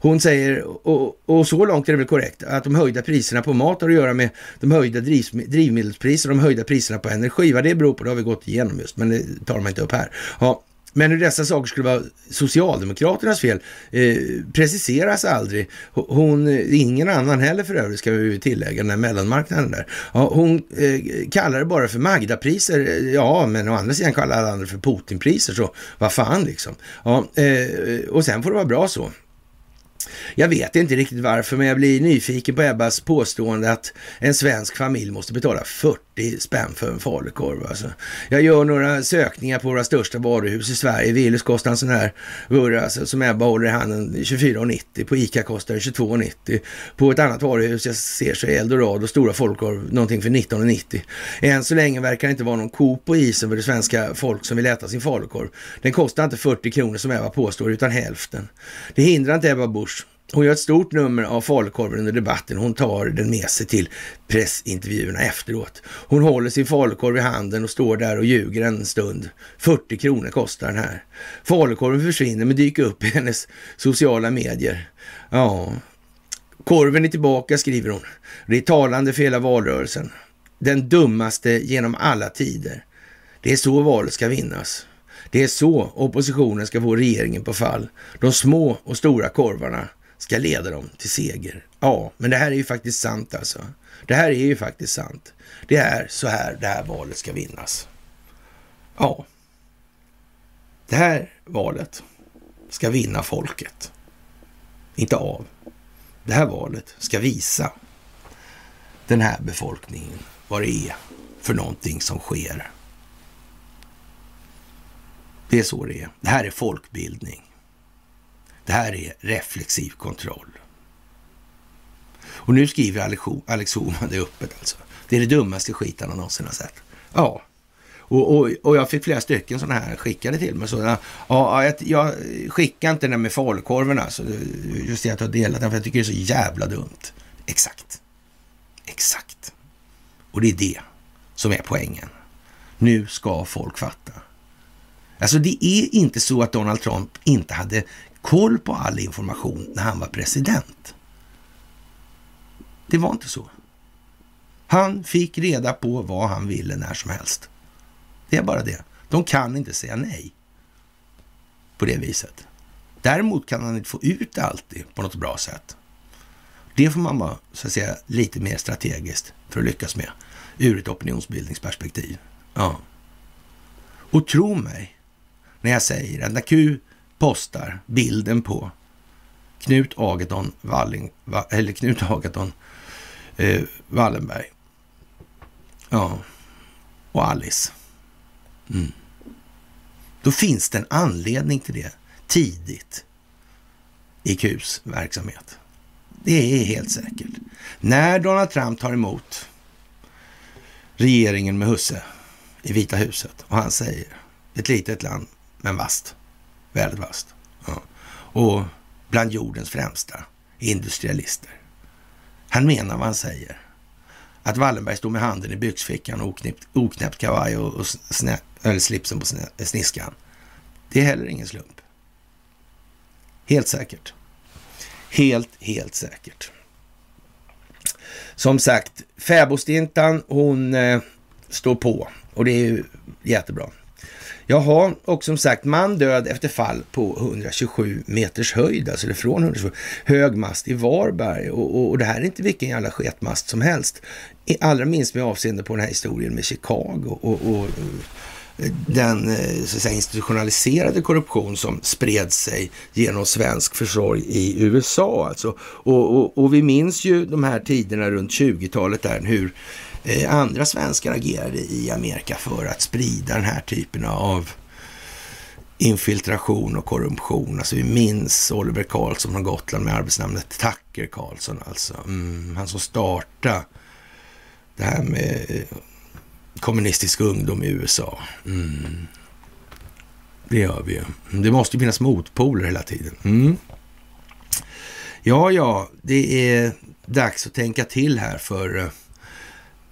Hon säger, och, och så långt är det väl korrekt, att de höjda priserna på mat har att göra med de höjda driv, drivmedelspriser och de höjda priserna på energi. Vad det beror på, det har vi gått igenom just, men det tar man inte upp här. Ja, men hur dessa saker skulle vara Socialdemokraternas fel eh, preciseras aldrig. Hon, eh, ingen annan heller för övrigt ska vi tillägga, den här mellanmarknaden där. Ja, hon eh, kallar det bara för Magdapriser, eh, Ja, men å andra sidan kallar alla andra för Putinpriser, så vad fan liksom. Ja, eh, och sen får det vara bra så. Jag vet inte riktigt varför, men jag blir nyfiken på Ebbas påstående att en svensk familj måste betala 40 spänn för en falukorv. Alltså. Jag gör några sökningar på våra största varuhus i Sverige. Willys kostar en sån här vurra alltså, som Ebba håller i handen 24,90. På Ica kostar det 22,90. På ett annat varuhus jag ser så är Eldorado stora falukorv någonting för 19,90. Än så länge verkar det inte vara någon ko på isen för det svenska folk som vill äta sin falukorv. Den kostar inte 40 kronor som Ebba påstår, utan hälften. Det hindrar inte Ebba Busch hon gör ett stort nummer av falukorven under debatten. Hon tar den med sig till pressintervjuerna efteråt. Hon håller sin falukorv i handen och står där och ljuger en stund. 40 kronor kostar den här. Falukorven försvinner men dyker upp i hennes sociala medier. Ja, korven är tillbaka skriver hon. Det är talande för hela valrörelsen. Den dummaste genom alla tider. Det är så valet ska vinnas. Det är så oppositionen ska få regeringen på fall. De små och stora korvarna ska leda dem till seger. Ja, men det här är ju faktiskt sant alltså. Det här är ju faktiskt sant. Det är så här det här valet ska vinnas. Ja, det här valet ska vinna folket. Inte av. Det här valet ska visa den här befolkningen vad det är för någonting som sker. Det är så det är. Det här är folkbildning. Det här är reflexiv kontroll. Och nu skriver Alex Homan det öppet alltså. Det är det dummaste skit han någonsin har sett. Ja, och, och, och jag fick flera stycken sådana här skickade till mig. sådana. ja, jag, jag skickar inte den med falukorven alltså. Just det att jag har delat den för jag tycker det är så jävla dumt. Exakt. Exakt. Och det är det som är poängen. Nu ska folk fatta. Alltså det är inte så att Donald Trump inte hade koll på all information när han var president. Det var inte så. Han fick reda på vad han ville när som helst. Det är bara det. De kan inte säga nej på det viset. Däremot kan han inte få ut det alltid på något bra sätt. Det får man vara så att säga, lite mer strategiskt för att lyckas med ur ett opinionsbildningsperspektiv. Ja. Och tro mig när jag säger att när Q postar bilden på Knut Agaton, Walling, eller Knut Agaton eh, Wallenberg ja, och Alice Mm. Då finns det en anledning till det tidigt i Qs verksamhet. Det är helt säkert. När Donald Trump tar emot regeringen med husse i Vita huset och han säger ett litet land men vasst väldigt vasst. Ja. Och bland jordens främsta industrialister. Han menar vad han säger. Att Wallenberg stod med handen i byxfickan och oknäppt, oknäppt kavaj och, och snä, eller slipsen på sniskan. Det är heller ingen slump. Helt säkert. Helt, helt säkert. Som sagt, fäbodstintan hon eh, står på och det är ju jättebra. Jaha, och som sagt, man död efter fall på 127 meters höjd, alltså det är från 127, hög mast i Varberg. Och, och, och, det här är inte vilken jävla sketmast som helst. Allra minst med avseende på den här historien med Chicago och, och den eh, så att säga, institutionaliserade korruption som spred sig genom svensk försorg i USA. Alltså. Och, och, och vi minns ju de här tiderna runt 20-talet där hur Eh, andra svenskar agerade i Amerika för att sprida den här typen av infiltration och korruption. Alltså vi minns Oliver Karlsson från Gotland med arbetsnamnet Tucker Karlsson alltså. Mm, han som startade det här med eh, kommunistisk ungdom i USA. Mm. Det gör vi ju. Det måste ju finnas motpoler hela tiden. Mm. Ja, ja, det är dags att tänka till här för eh,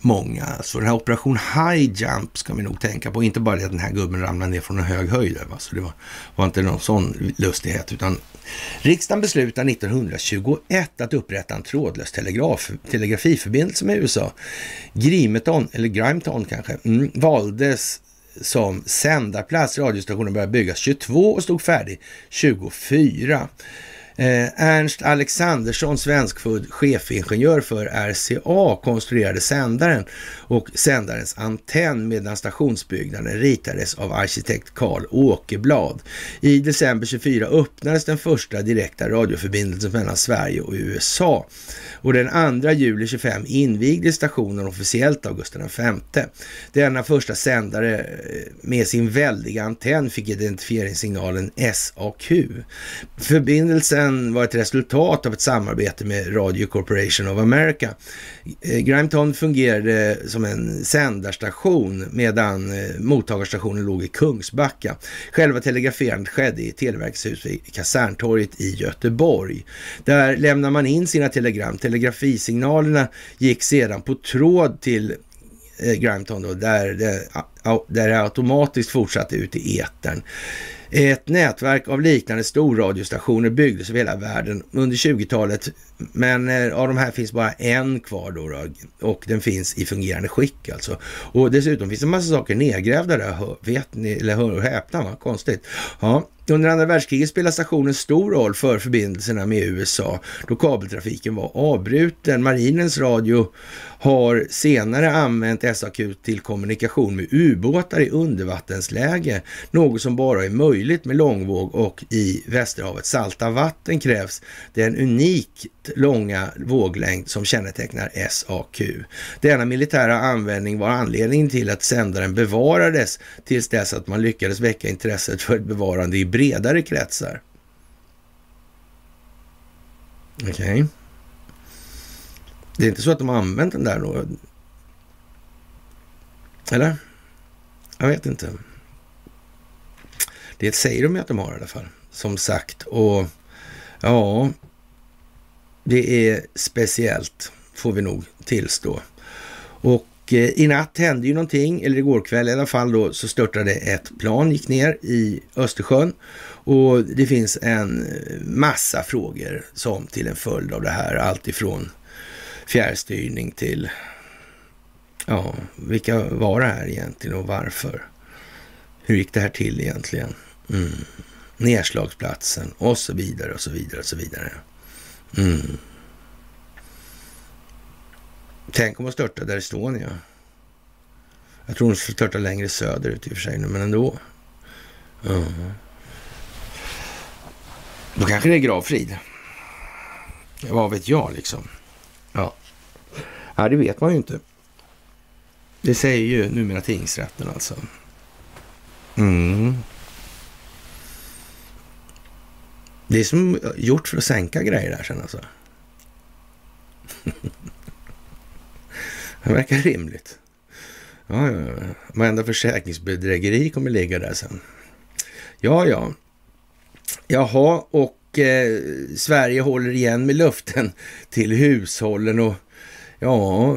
många. Alltså den här operation high jump ska vi nog tänka på. Inte bara det att den här gubben ramlade ner från en hög höjd. Va? Så det var, var inte någon sån lustighet, utan riksdagen beslutade 1921 att upprätta en trådlös telegraf, telegrafiförbindelse med USA. Grimeton, eller Grimeton kanske, mm, valdes som sändarplats. Radiostationen började byggas 22 och stod färdig 24. Eh, Ernst Alexandersson, svenskfödd chefingenjör för RCA, konstruerade sändaren och sändarens antenn medan stationsbyggnaden ritades av arkitekt Karl Åkerblad. I december 24 öppnades den första direkta radioförbindelsen mellan Sverige och USA och den 2 juli 25 invigdes stationen officiellt av Gustav V. Denna första sändare eh, med sin väldiga antenn fick identifieringssignalen SAQ. Förbindelsen var ett resultat av ett samarbete med Radio Corporation of America. Eh, Grimeton fungerade som en sändarstation medan eh, mottagarstationen låg i Kungsbacka. Själva telegraferandet skedde i Televerkets hus vid Kaserntorget i Göteborg. Där lämnar man in sina telegram telegrafisignalerna gick sedan på tråd till eh, Grimeton då, där det, där det automatiskt fortsatte ut i etern. Ett nätverk av liknande storradiostationer byggdes över hela världen under 20-talet, men eh, av de här finns bara en kvar då, då, och den finns i fungerande skick alltså. Och dessutom finns det en massa saker nedgrävda där, vet ni, eller hör och häpna, va? konstigt. Ja, under andra världskriget spelade stationen stor roll för förbindelserna med USA då kabeltrafiken var avbruten. Marinens radio har senare använt SAQ till kommunikation med ubåtar i undervattensläge, något som bara är möjligt med långvåg och i Västerhavet salta vatten krävs den unikt långa våglängd som kännetecknar SAQ. Denna militära användning var anledningen till att sändaren bevarades tills dess att man lyckades väcka intresset för ett bevarande i bredare kretsar. Okej. Okay. Det är inte så att de har använt den där då? Eller? Jag vet inte. Det säger de ju att de har i alla fall, som sagt. Och ja, det är speciellt, får vi nog tillstå. Och Eh, i natt hände ju någonting, eller igår kväll i alla fall då, så störtade ett plan, gick ner i Östersjön. Och det finns en eh, massa frågor som till en följd av det här, alltifrån fjärrstyrning till, ja, vilka var det här egentligen och varför? Hur gick det här till egentligen? Mm. Nedslagsplatsen och så vidare och så vidare och så vidare. Mm. Tänk om man störtar där Estonia. Jag tror hon skulle störta längre söderut i och för sig men ändå. Mm. Då kanske det är gravfrid. Vad vet jag liksom. Ja. ja, det vet man ju inte. Det säger ju numera tingsrätten alltså. Mm. Det är som gjort för att sänka grejer där sen alltså. det verkar rimligt. Ja, ja, ja. Varenda försäkringsbedrägeri kommer ligga där sen. Ja, ja. Jaha, och eh, Sverige håller igen med luften till hushållen och ja,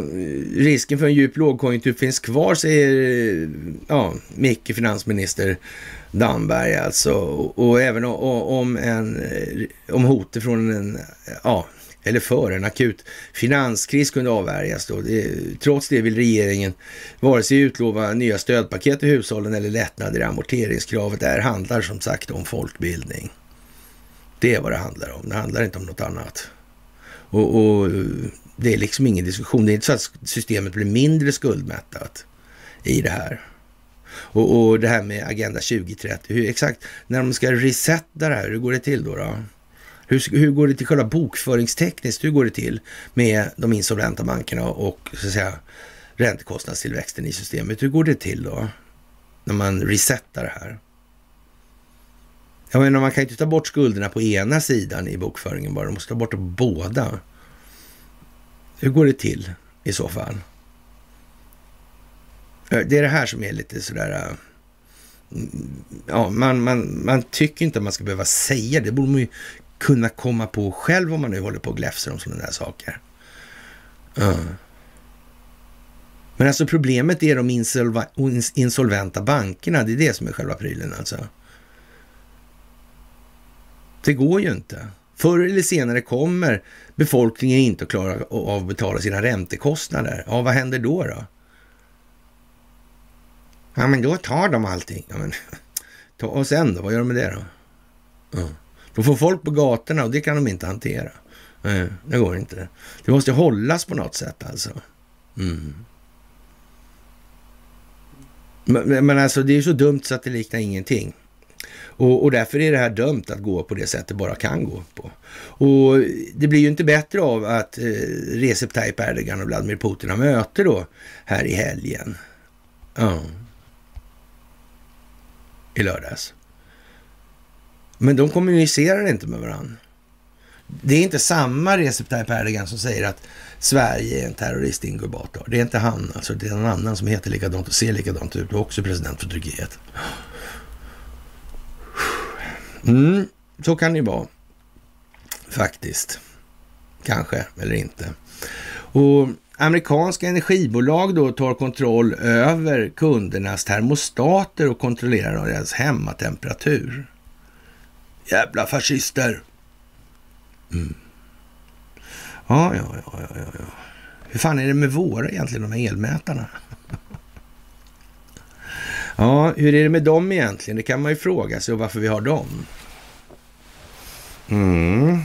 risken för en djup lågkonjunktur finns kvar, säger ja, Micke, finansminister Damberg alltså. Och, även om, en, eh, om hotet från en, ja, eller för en akut finanskris kunde avvärjas. Då. Det, trots det vill regeringen vare sig utlova nya stödpaket till hushållen eller lättnader i amorteringskravet. Det här handlar som sagt om folkbildning. Det är vad det handlar om. Det handlar inte om något annat. Och, och det är liksom ingen diskussion. Det är inte så att systemet blir mindre skuldmättat i det här. Och, och det här med Agenda 2030, hur exakt, när de ska resetta det här, hur går det till då? då? Hur, hur går det till själva bokföringstekniskt? Hur går det till med de insolventa bankerna och så att säga räntekostnadstillväxten i systemet? Hur går det till då? När man resetar det här? Jag menar, man kan inte ta bort skulderna på ena sidan i bokföringen bara. De måste ta bort båda. Hur går det till i så fall? Det är det här som är lite sådär... Äh, mm, ja, man, man, man tycker inte att man ska behöva säga det. Det borde man ju kunna komma på själv om man nu håller på och gläfser om sådana där saker. Mm. Men alltså problemet är de insolventa bankerna. Det är det som är själva prylen alltså. Det går ju inte. Förr eller senare kommer befolkningen inte att klara av att betala sina räntekostnader. Ja, vad händer då? då? Ja, men då tar de allting. Ja, men, och sen då? Vad gör de med det då? Mm. Då får folk på gatorna och det kan de inte hantera. Nej, det går inte. Det måste hållas på något sätt alltså. Mm. Men, men alltså det är så dumt så att det liknar ingenting. Och, och, därför är det här dömt att gå på det sätt det bara kan gå på. Och det blir ju inte bättre av att eh, Recep Tayyip Erdogan och Vladimir Putin har möte då här i helgen. Ja. I lördags. Men de kommunicerar inte med varandra. Det är inte samma Recep Tayyip Erdogan som säger att Sverige är en terroristinkubator. Det är inte han, alltså det är någon annan som heter likadant och ser likadant ut och också är president för Turkiet. Mm, så kan det ju vara. Faktiskt. Kanske, eller inte. Och amerikanska energibolag då tar kontroll över kundernas termostater och kontrollerar deras hemmatemperatur. Jävla fascister! Mm. Ja, ja, ja, ja, ja. Hur fan är det med våra egentligen, de här elmätarna? Ja, hur är det med dem egentligen? Det kan man ju fråga sig och varför vi har dem. Mm.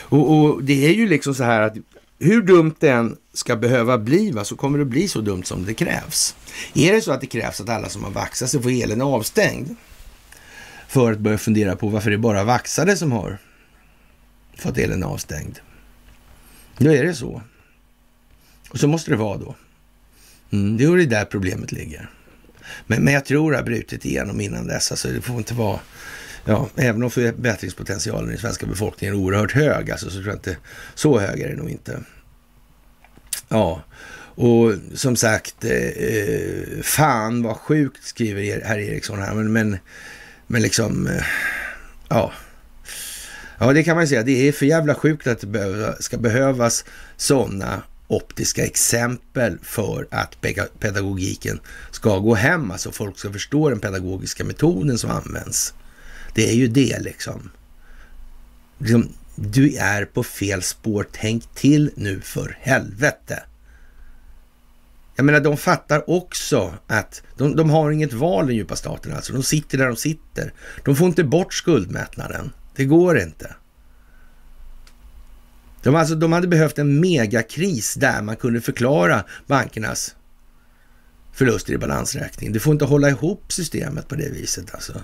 Och, och, det är ju liksom så här att hur dumt det än ska behöva bli va, så kommer det bli så dumt som det krävs. Är det så att det krävs att alla som har vaxat sig får elen avstängd för att börja fundera på varför det är bara vaxade som har fått elen avstängd. Då är det så. Och så måste det vara då. Mm, det är det där problemet ligger. Men, men jag tror det har brutit igenom innan dess. Alltså, det får inte vara... Ja, även om förbättringspotentialen i svenska befolkningen är oerhört hög, alltså, så tror jag inte... Så hög är det nog inte. Ja, och som sagt, eh, eh fan vad sjukt skriver herr Eriksson här, men, men, men liksom, eh, ja. Ja, det kan man ju säga. Det är för jävla sjukt att det ska behövas sådana optiska exempel för att pedagogiken ska gå hem, alltså folk ska förstå den pedagogiska metoden som används. Det är ju det liksom. liksom du är på fel spår, tänk till nu för helvete. Jag menar, de fattar också att de, de har inget val den djupa staten alltså. De sitter där de sitter. De får inte bort skuldmättnaden. Det går inte. De, alltså, de hade behövt en megakris där man kunde förklara bankernas förluster i balansräkning. Du får inte hålla ihop systemet på det viset alltså.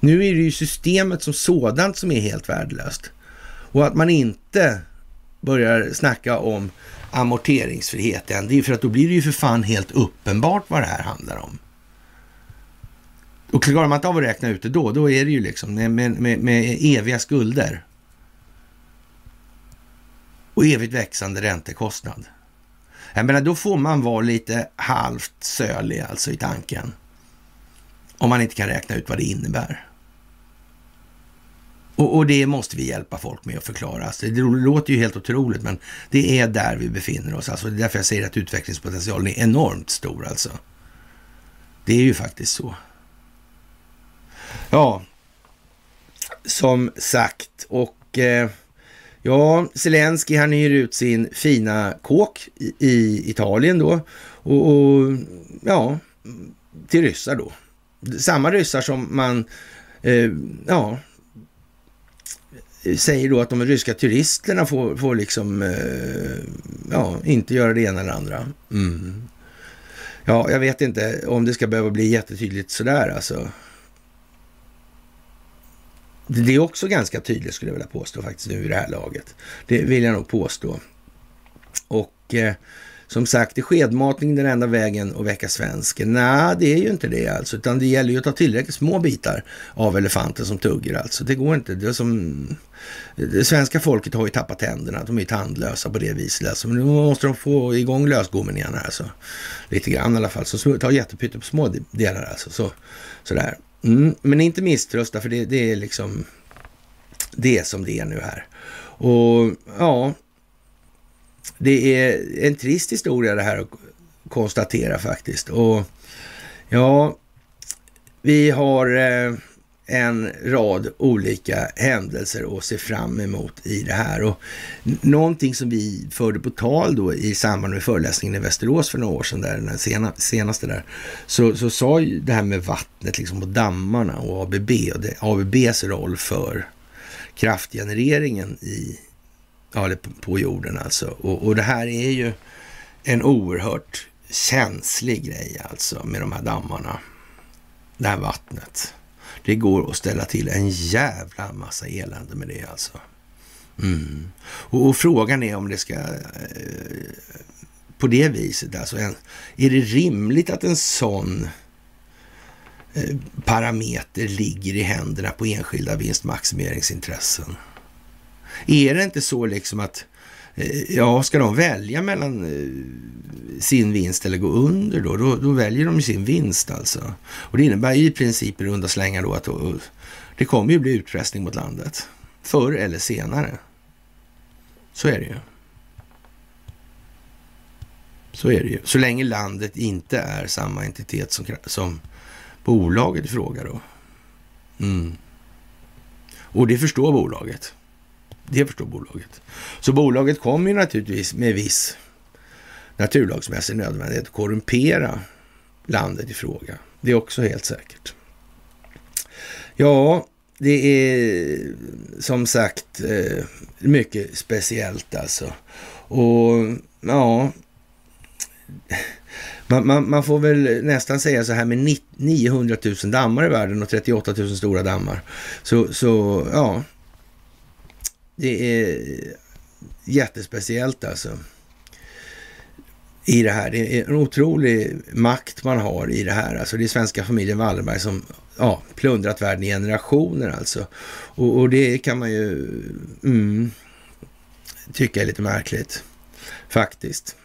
Nu är det ju systemet som sådant som är helt värdelöst. Och att man inte börjar snacka om amorteringsfrihet än, det är för att då blir det ju för fan helt uppenbart vad det här handlar om. Och klarar man inte av att räkna ut det då, då är det ju liksom med, med, med eviga skulder och evigt växande räntekostnad. Jag menar, då får man vara lite halvt sölig alltså i tanken. Om man inte kan räkna ut vad det innebär. Och, och, det måste vi hjälpa folk med att förklara. Alltså, det låter ju helt otroligt, men det är där vi befinner oss. Alltså, det är därför jag säger att utvecklingspotentialen är enormt stor alltså. Det är ju faktiskt så. Ja, som sagt, och eh, Ja, Zelensky han hyr ut sin fina kåk i, i Italien då och, och, ja, till ryssar då. Samma ryssar som man, eh, ja, säger då att de ryska turisterna får, får liksom, eh, ja, inte göra det ena eller andra. Mm. Ja, jag vet inte om det ska behöva bli jättetydligt sådär alltså. Det är också ganska tydligt skulle jag vilja påstå faktiskt nu i det här laget. Det vill jag nog påstå. Och eh, som sagt, är skedmatning den enda vägen att väcka svensken? Nej, det är ju inte det alltså, utan det gäller ju att ta tillräckligt små bitar av elefanten som tugger alltså. Det går inte. Det, som, det svenska folket har ju tappat tänderna, de är ju tandlösa på det viset alltså. Men nu måste de få igång lösgommen igen här alltså. Lite grann i alla fall. Så ta jättepytte på små delar alltså. Så, sådär. Mm, men inte misströsta, för det, det är liksom det som det är nu här. Och ja, det är en trist historia det här att konstatera faktiskt. Och ja, vi har eh, en rad olika händelser att se fram emot i det här. Och någonting som vi förde på tal då i samband med föreläsningen i Västerås för några år sedan, där, den sena, senaste där, så, så sa ju det här med vattnet liksom och dammarna och ABB och det, ABBs roll för kraftgenereringen i, ja, på jorden alltså. Och, och det här är ju en oerhört känslig grej alltså med de här dammarna, det här vattnet. Det går att ställa till en jävla massa elände med det alltså. Mm. Och, och, frågan är om det ska eh, på det viset, alltså en, är det rimligt att en sån eh, parameter ligger i händerna på enskilda vinstmaximeringsintressen? Är det inte så liksom att eh, ja, ska de välja mellan eh, sin vinst eller gå under då, då, då väljer de sin vinst alltså. Och det innebär i princip i runda slängar då att det kommer ju bli utpressning mot landet. Förr eller senare. Så är det ju. Så är det ju. Så länge landet inte är samma entitet som, som bolaget i fråga då. Mm. Och det förstår bolaget. Det förstår bolaget. Så bolaget kommer ju naturligtvis med viss naturlagsmässig nödvändighet att korrumpera landet i fråga. Det är också helt säkert. Ja, det är som sagt eh, mycket speciellt alltså. Och ja, man, man, man, får väl nästan säga så här med 900 000 dammar i världen och 38 000 stora dammar. Så, så ja, det är jättespeciellt alltså i det här. Det är en otrolig makt man har i det här. Alltså det är svenska familjen Wallenberg som ja, plundrat världen i generationer alltså. Och, och det kan man ju mm, tycka är lite märkligt faktiskt.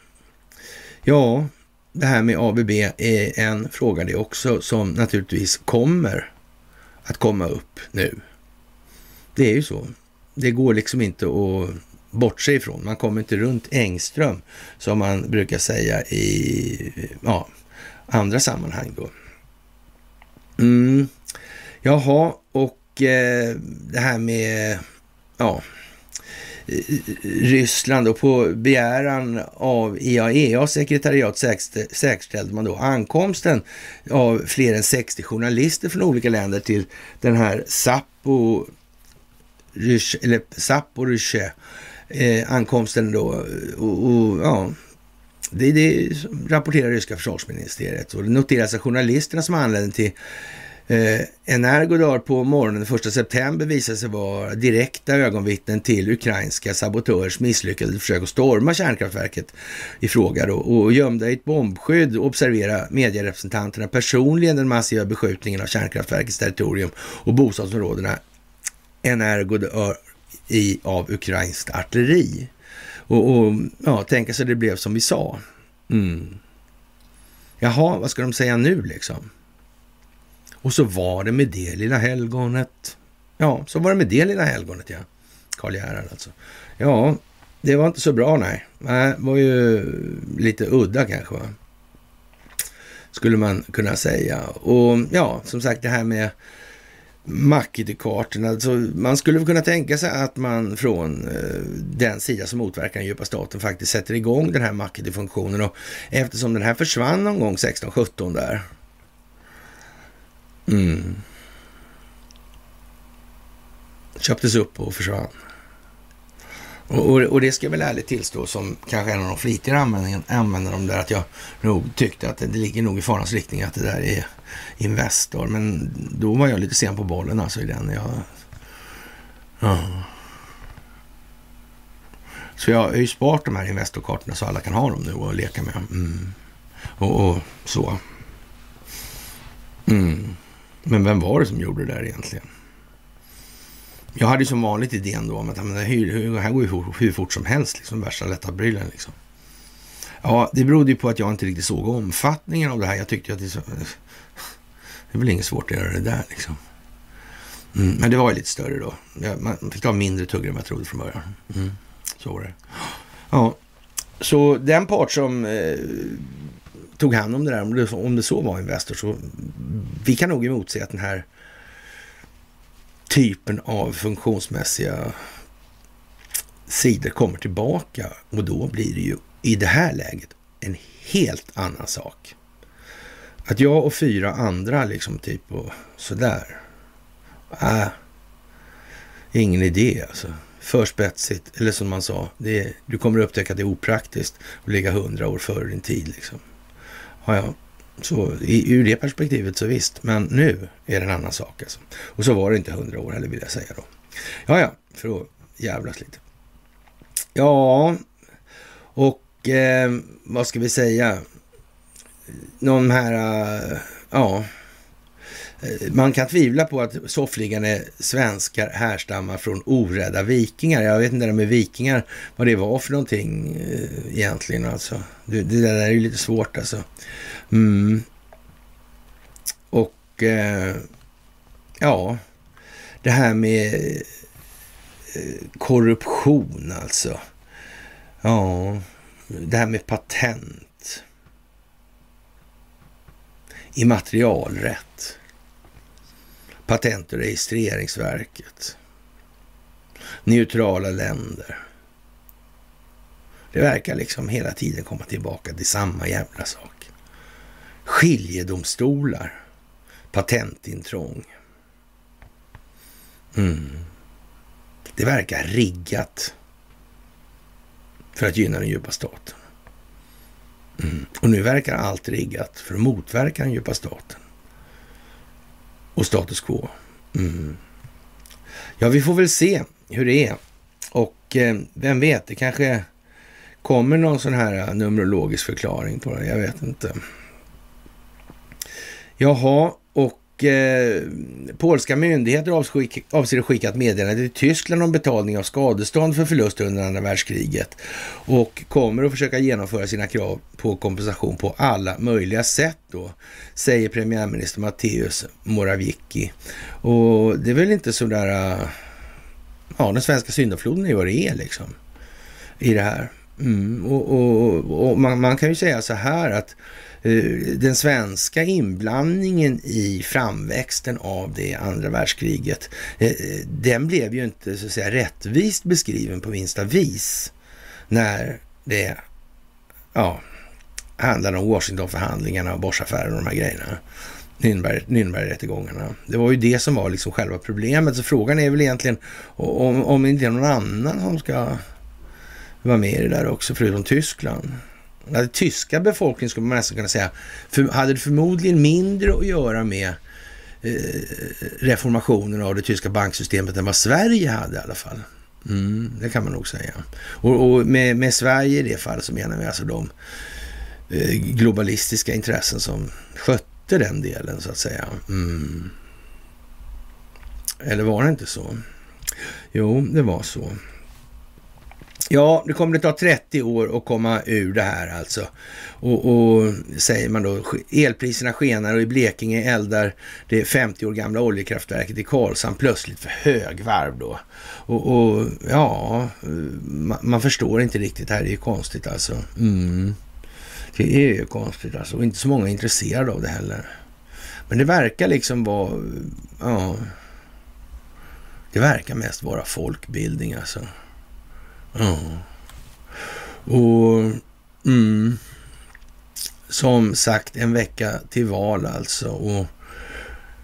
Ja, det här med ABB är en fråga det också som naturligtvis kommer att komma upp nu. Det är ju så. Det går liksom inte att bortse ifrån. Man kommer inte runt Engström som man brukar säga i ja, andra sammanhang då. Mm. Jaha, och eh, det här med ja, Ryssland och på begäran av IAEA sekretariat säkerställde man då ankomsten av fler än 60 journalister från olika länder till den här Sappo, eller Zaporizjzja eh, ankomsten då. Och, och, ja, det, det rapporterar ryska försvarsministeriet. Och det noteras att journalisterna som anlände till Eh, Energodar på morgonen den 1 september visade sig vara direkta ögonvittnen till ukrainska sabotörers misslyckade försök att storma kärnkraftverket i fråga då, och gömda i ett bombskydd observera medierepresentanterna personligen den massiva beskjutningen av kärnkraftverkets territorium och bostadsområdena Energodar i, av ukrainskt artilleri. Och, och ja, tänka sig det blev som vi sa. Mm. Jaha, vad ska de säga nu liksom? Och så var det med det lilla helgonet. Ja, så var det med det lilla helgonet, ja. Karl Gerhard alltså. Ja, det var inte så bra, nej. Det var ju lite udda kanske, va? Skulle man kunna säga. Och ja, som sagt det här med Mackity-kartorna. Alltså, man skulle kunna tänka sig att man från eh, den sida som motverkar den djupa staten faktiskt sätter igång den här Mackity-funktionen. Och eftersom den här försvann någon gång 16-17 där, Mm. Köptes upp och försvann. Och, och, och, det ska jag väl ärligt tillstå som kanske en av de flitigare användarna där att jag nog tyckte att det, det ligger nog i farans riktning att det där är Investor. Men då var jag lite sen på bollen alltså i den. Jag, ja. Så jag har ju sparat de här Investorkartorna så alla kan ha dem nu och leka med. Mm. Och, och, så. Mm. Men vem var det som gjorde det där egentligen? Jag hade som vanligt idén då om att men det här går ju hur, hur fort som helst, liksom värsta lätta brillen, liksom. Ja, det berodde ju på att jag inte riktigt såg omfattningen av det här. Jag tyckte att det, så, det är väl inget svårt att göra det där liksom. Mm, men det var ju lite större då. Man fick ta mindre tuggor än vad jag trodde från början. Mm, så var det. Ja, så den part som eh, tog hand om det där, om det, om det så var Investor, så vi kan nog emotse att den här typen av funktionsmässiga sidor kommer tillbaka och då blir det ju i det här läget en helt annan sak. Att jag och fyra andra liksom typ och sådär. Äh, ingen idé alltså. För spetsigt. Eller som man sa, det är, du kommer upptäcka att det är opraktiskt att ligga hundra år före din tid. Liksom. Ja, ja. Så i, ur det perspektivet så visst, men nu är det en annan sak alltså. Och så var det inte hundra år heller vill jag säga då. Ja, ja, för att jävlas lite. Ja, och eh, vad ska vi säga? Någon här, uh, ja, Eh, man kan tvivla på att soffliggande svenskar härstammar från orädda vikingar. Jag vet inte det med vikingar, vad det var för någonting eh, egentligen. Alltså. Det, det där är ju lite svårt alltså. Mm. Och eh, ja, det här med eh, korruption alltså. Ja, det här med patent. Immaterialrätt. Patent och registreringsverket. Neutrala länder. Det verkar liksom hela tiden komma tillbaka till samma jävla sak. Skiljedomstolar. patentintrång. Mm. Det verkar riggat för att gynna den djupa staten. Mm. Och nu verkar allt riggat för att motverka den djupa staten. Och status quo. Mm. Ja, vi får väl se hur det är. Och eh, vem vet, det kanske kommer någon sån här eh, numerologisk förklaring på det. Jag vet inte. Jaha, och eh, polska myndigheter avser att skicka ett meddelande till Tyskland om betalning av skadestånd för förluster under andra världskriget och kommer att försöka genomföra sina krav på kompensation på alla möjliga sätt då, säger premiärminister Mateusz Morawiecki. Och det är väl inte sådär. Eh, ja, den svenska syndafloden är vad det är liksom i det här. Mm, och, och, och man, man, kan ju säga så här att Eh, den svenska inblandningen i framväxten av det andra världskriget, eh, den blev ju inte så att säga rättvist beskriven på minsta vis när det ja, handlade om Washingtonförhandlingarna och Boschaffären och de här grejerna. Nürnberg, Nürnbergrättegångarna. Det var ju det som var liksom själva problemet. Så frågan är väl egentligen om, om det inte är någon annan som ska vara med i det där också, förutom Tyskland. Den tyska befolkningen skulle man nästan kunna säga för, hade förmodligen mindre att göra med eh, reformationen av det tyska banksystemet än vad Sverige hade i alla fall. Mm, det kan man nog säga. Och, och med, med, Sverige i det fallet så menar vi alltså de eh, globalistiska intressen som skötte den delen så att säga. Mm. Eller var det inte så? Jo, det var så. Ja, det kommer att ta 30 år att komma ur det här alltså. Och, och, säger man då, elpriserna skenar och i Blekinge eldar det 50 år gamla oljekraftverket i Karlshamn plötsligt för högvarv då. Och, och ja, man, man, förstår inte riktigt. Det här är ju konstigt alltså. Mm. Det är ju konstigt alltså. Och inte så många är intresserade av det heller. Men det verkar liksom vara, ja, det verkar mest vara folkbildning alltså. Ja. Och mm, som sagt en vecka till val alltså. Och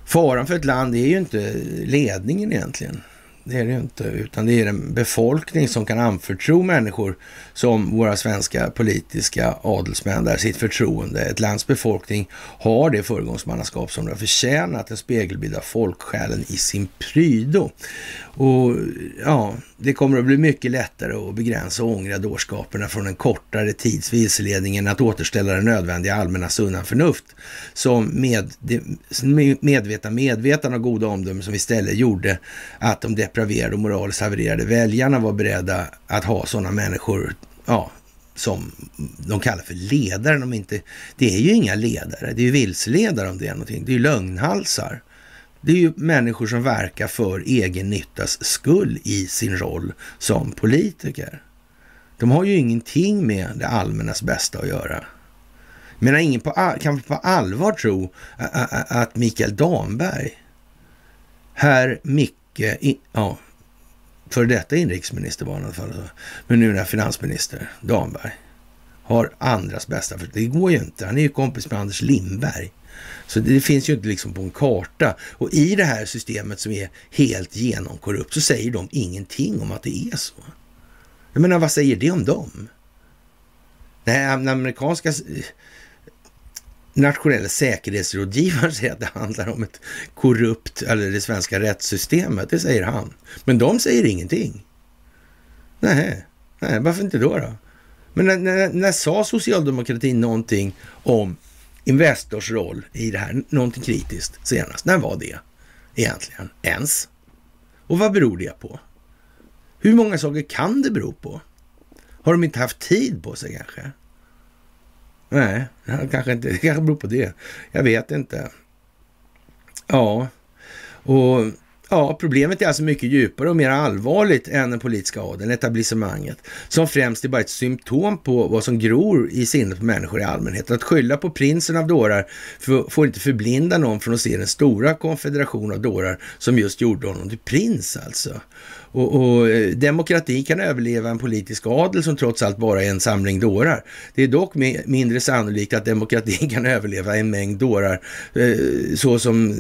faran för ett land är ju inte ledningen egentligen. Det är det ju inte, utan det är en befolkning som kan anförtro människor som våra svenska politiska adelsmän där sitt förtroende. Ett lands befolkning har det föregångsmannaskap som det har förtjänat, en spegelbild av folksjälen i sin prydo. Och ja, det kommer att bli mycket lättare att begränsa och ångra dårskaperna från en kortare tids vilseledning än att återställa det nödvändiga allmänna sunna förnuft som med, medvetna medvetande och goda omdömen som istället gjorde att de depraverade och moraliskt havererade väljarna var beredda att ha sådana människor ja, som de kallar för ledare. De inte, det är ju inga ledare, det är ju vilseledare om det är någonting. Det är ju lögnhalsar. Det är ju människor som verkar för egen nyttas skull i sin roll som politiker. De har ju ingenting med det allmännas bästa att göra. Men ingen på, kan på allvar tro att Mikael Damberg, herr Mick ja, för detta inrikesminister var han i alla fall, men nu är finansminister Damberg, har andras bästa. För det går ju inte. Han är ju kompis med Anders Lindberg. Så det finns ju inte liksom på en karta. Och i det här systemet som är helt genomkorrupt så säger de ingenting om att det är så. Jag menar, vad säger det om dem? Den amerikanska nationella säkerhetsrådgivaren säger att det handlar om ett korrupt, eller det svenska rättssystemet. Det säger han. Men de säger ingenting. Nej, nej varför inte då? då? Men när, när, när sa socialdemokratin någonting om Investors roll i det här, någonting kritiskt senast? När var det egentligen ens? Och vad beror det på? Hur många saker kan det bero på? Har de inte haft tid på sig kanske? Nej, kanske inte. Det kanske beror på det. Jag vet inte. Ja, och Ja, problemet är alltså mycket djupare och mer allvarligt än den politiska adeln, etablissemanget, som främst är bara ett symptom på vad som gror i sinnet på människor i allmänhet. Att skylla på prinsen av dårar får inte förblinda någon från att se den stora konfederation av dårar som just gjorde honom till prins alltså. Och, och, eh, demokrati kan överleva en politisk adel som trots allt bara är en samling dårar. Det är dock mindre sannolikt att demokratin kan överleva en mängd dårar eh, så som,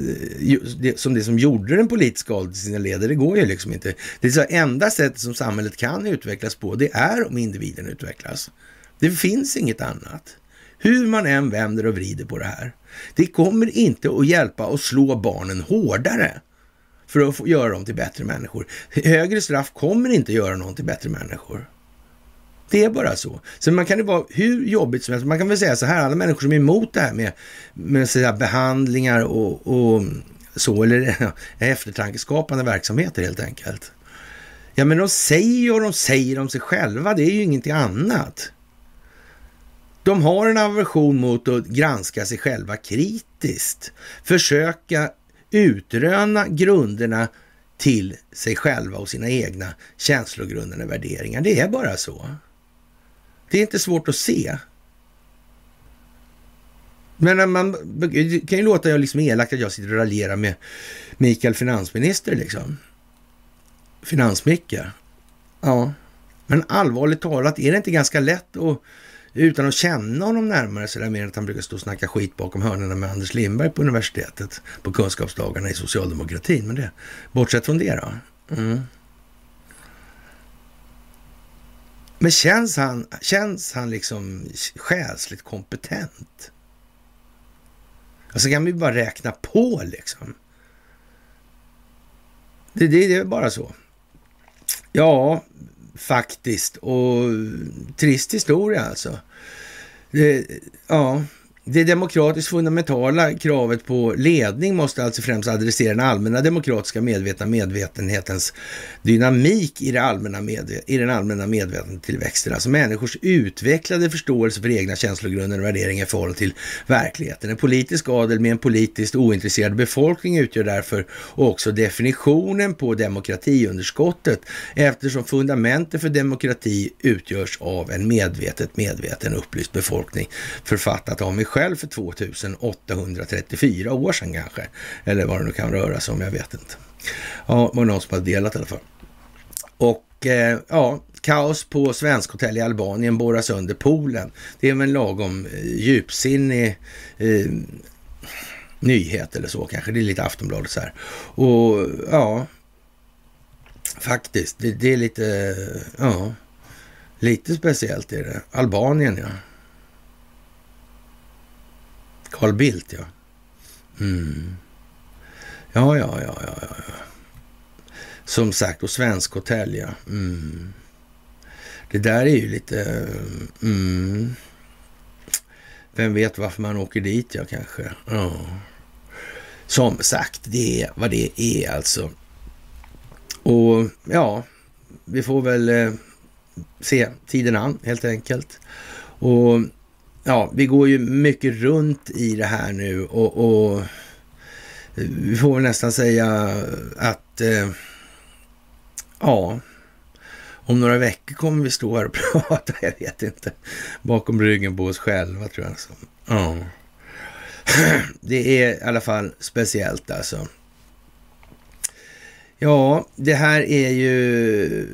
eh, som det som gjorde den politiska adeln till sina ledare. Det går ju liksom inte. Det är så enda sättet som samhället kan utvecklas på, det är om individen utvecklas. Det finns inget annat. Hur man än vänder och vrider på det här. Det kommer inte att hjälpa att slå barnen hårdare för att göra dem till bättre människor. Högre straff kommer inte göra någon till bättre människor. Det är bara så. Så man kan det vara hur jobbigt som helst. Man kan väl säga så här, alla människor som är emot det här med, med så behandlingar och, och så, eller ja, eftertankeskapande verksamheter helt enkelt. Ja, men de säger och de säger om sig själva, det är ju ingenting annat. De har en aversion mot att granska sig själva kritiskt, försöka utröna grunderna till sig själva och sina egna känslogrundande värderingar. Det är bara så. Det är inte svårt att se. Men man, det kan ju låta liksom elakt att jag sitter och raljerar med Mikael finansminister liksom. Finansmicke. Ja, men allvarligt talat, är det inte ganska lätt att utan att känna honom närmare så där mer än att han brukar stå och snacka skit bakom hörnorna med Anders Lindberg på universitetet på kunskapsdagarna i socialdemokratin. Men det, bortsett från det då. Mm. Men känns han, känns han liksom själsligt kompetent? Alltså kan vi bara räkna på liksom. Det, det, det är bara så. Ja, faktiskt. Och eh, trist historia alltså. Det, ja, det demokratiskt fundamentala kravet på ledning måste alltså främst adressera den allmänna demokratiska medvetna medvetenhetens dynamik i, det allmänna i den allmänna medvetandetillväxten. Alltså människors utvecklade förståelse för egna känslogrunder och värderingar i förhållande till verkligheten. En politisk adel med en politiskt ointresserad befolkning utgör därför också definitionen på demokratiunderskottet eftersom fundamentet för demokrati utgörs av en medvetet medveten upplyst befolkning författat av mig själv själv för 2834 år sedan kanske. Eller vad det nu kan röra sig om, jag vet inte. Ja, det var någon som hade delat i alla fall. Och eh, ja, kaos på svensk hotell i Albanien borrar sönder poolen. Det är väl en lagom eh, djupsinnig eh, nyhet eller så kanske. Det är lite Aftonbladet så här. Och ja, faktiskt, det, det är lite, ja, lite speciellt är det. Albanien ja. Carl Bildt, ja. Mm. Ja, ja, ja, ja, ja. Som sagt, och Svensk Hotell, ja. Mm. Det där är ju lite... Mm. Vem vet varför man åker dit, ja, kanske. Ja. Som sagt, det är vad det är alltså. Och ja, vi får väl eh, se tiden an helt enkelt. Och ja, vi går ju mycket runt i det här nu och, och vi får väl nästan säga att eh, ja, om några veckor kommer vi stå här och prata, jag vet inte, bakom ryggen på oss själva tror jag. Alltså. Ja. Det är i alla fall speciellt alltså. Ja, det här är ju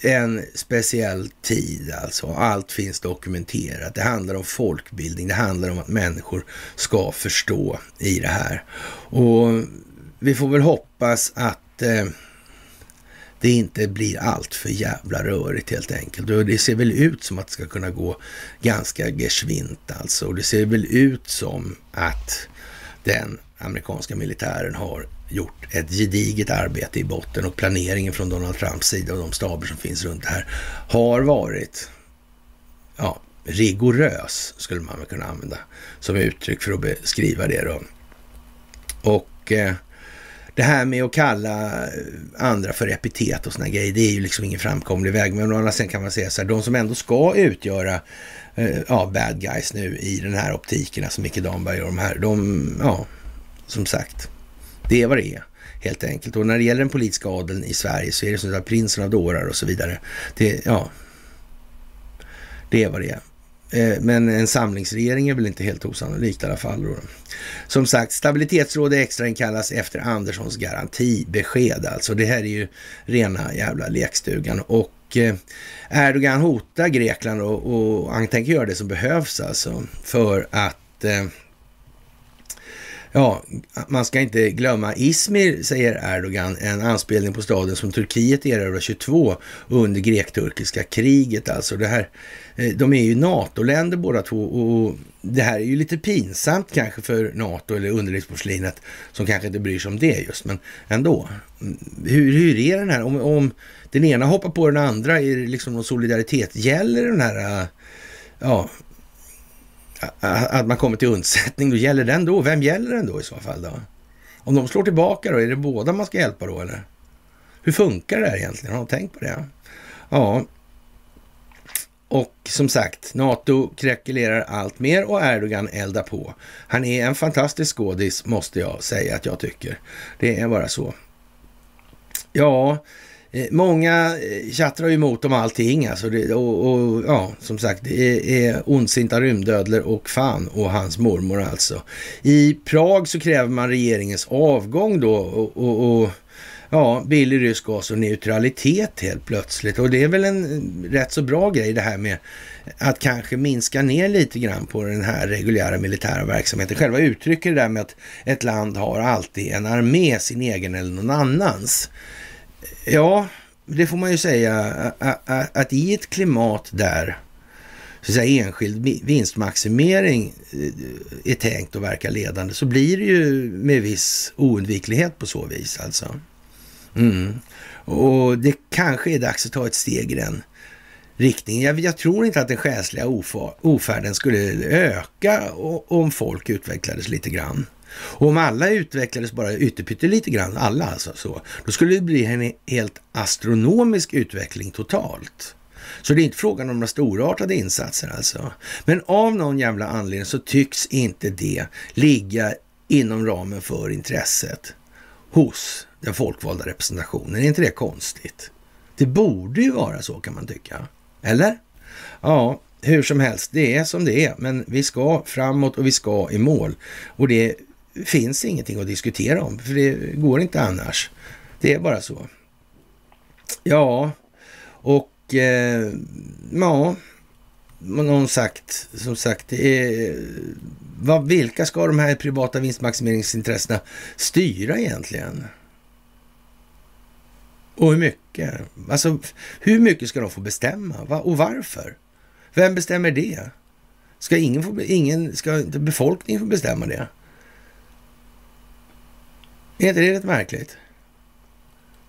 en speciell tid alltså. Allt finns dokumenterat. Det handlar om folkbildning. Det handlar om att människor ska förstå i det här. Och vi får väl hoppas att eh, det inte blir allt för jävla rörigt helt enkelt. Och det ser väl ut som att det ska kunna gå ganska geschwint alltså. Och det ser väl ut som att den amerikanska militären har gjort ett gediget arbete i botten och planeringen från Donald Trumps sida och de staber som finns runt det här har varit ja, rigorös, skulle man väl kunna använda som uttryck för att beskriva det då. Och eh, det här med att kalla eh, andra för epitet och såna grejer, det är ju liksom ingen framkomlig väg. Men å andra sidan kan man säga så här, de som ändå ska utgöra eh, ja, bad guys nu i den här optiken, alltså Micke Damberg och de här, de, ja, som sagt, det är vad det är. helt enkelt. Och när det gäller den politiska adeln i Sverige så är det som att prinsen av dårar och så vidare. Det, ja, det är vad det är. Eh, men en samlingsregering är väl inte helt osannolikt i alla fall. Då. Som sagt, stabilitetsrådet extrainkallas efter Anderssons garantibesked. Alltså det här är ju rena jävla lekstugan. Och eh, Erdogan hotar Grekland och, och han tänker göra det som behövs alltså för att eh, Ja, man ska inte glömma Izmir, säger Erdogan, en anspelning på staden som Turkiet erövrade 22 under grek-turkiska kriget. Alltså det här, Eh, de är ju NATO-länder båda två och det här är ju lite pinsamt kanske för NATO eller underlivsporslinet som kanske inte bryr sig om det just, men ändå. Mm, hur, hur är den här, om, om den ena hoppar på den andra, är det liksom någon solidaritet? Gäller den här eh, ja, att man kommer till undsättning, då gäller den då? Vem gäller den då i så fall då? Om de slår tillbaka då, är det båda man ska hjälpa då eller? Hur funkar det här egentligen? Har de tänkt på det? Ja, och som sagt, NATO krackelerar allt mer och Erdogan eldar på. Han är en fantastisk skådis, måste jag säga att jag tycker. Det är bara så. Ja, eh, många eh, tjattrar ju emot om allting alltså. Det, och, och, ja, som sagt, det är, är ondsinta rymdödlor och fan och hans mormor alltså. I Prag så kräver man regeringens avgång då och, och, och ja, billig rysk gas och neutralitet helt plötsligt. Och det är väl en eh, rätt så bra grej det här med att kanske minska ner lite grann på den här reguljära militära verksamheten. Själva uttrycker det där med att ett land har alltid en armé, sin egen eller någon annans. Ja, det får man ju säga att i ett klimat där så att säga, enskild vinstmaximering eh, är tänkt att verka ledande så blir det ju med viss oundviklighet på så vis alltså. Mm. Och det kanske är dags att ta ett steg i den riktningen. Jag, jag tror inte att den själsliga ofärden skulle öka om folk utvecklades lite grann. Och om alla utvecklades bara lite grann, alla alltså, så, då skulle det bli en helt astronomisk utveckling totalt. Så det är inte frågan om några storartade insatser alltså. Men av någon jävla anledning så tycks inte det ligga inom ramen för intresset hos den folkvalda representationen. Är inte det konstigt? Det borde ju vara så kan man tycka. Eller? Ja, hur som helst, det är som det är, men vi ska framåt och vi ska i mål. Och det finns ingenting att diskutera om, för det går inte annars. Det är bara så. Ja, och eh, ja, någon sagt, som sagt, eh, vad, vilka ska de här privata vinstmaximeringsintressena styra egentligen? Och hur mycket? Alltså, hur mycket ska de få bestämma? Va? Och varför? Vem bestämmer det? Ska ingen få, ingen, ska befolkningen få bestämma det? Är inte det rätt märkligt?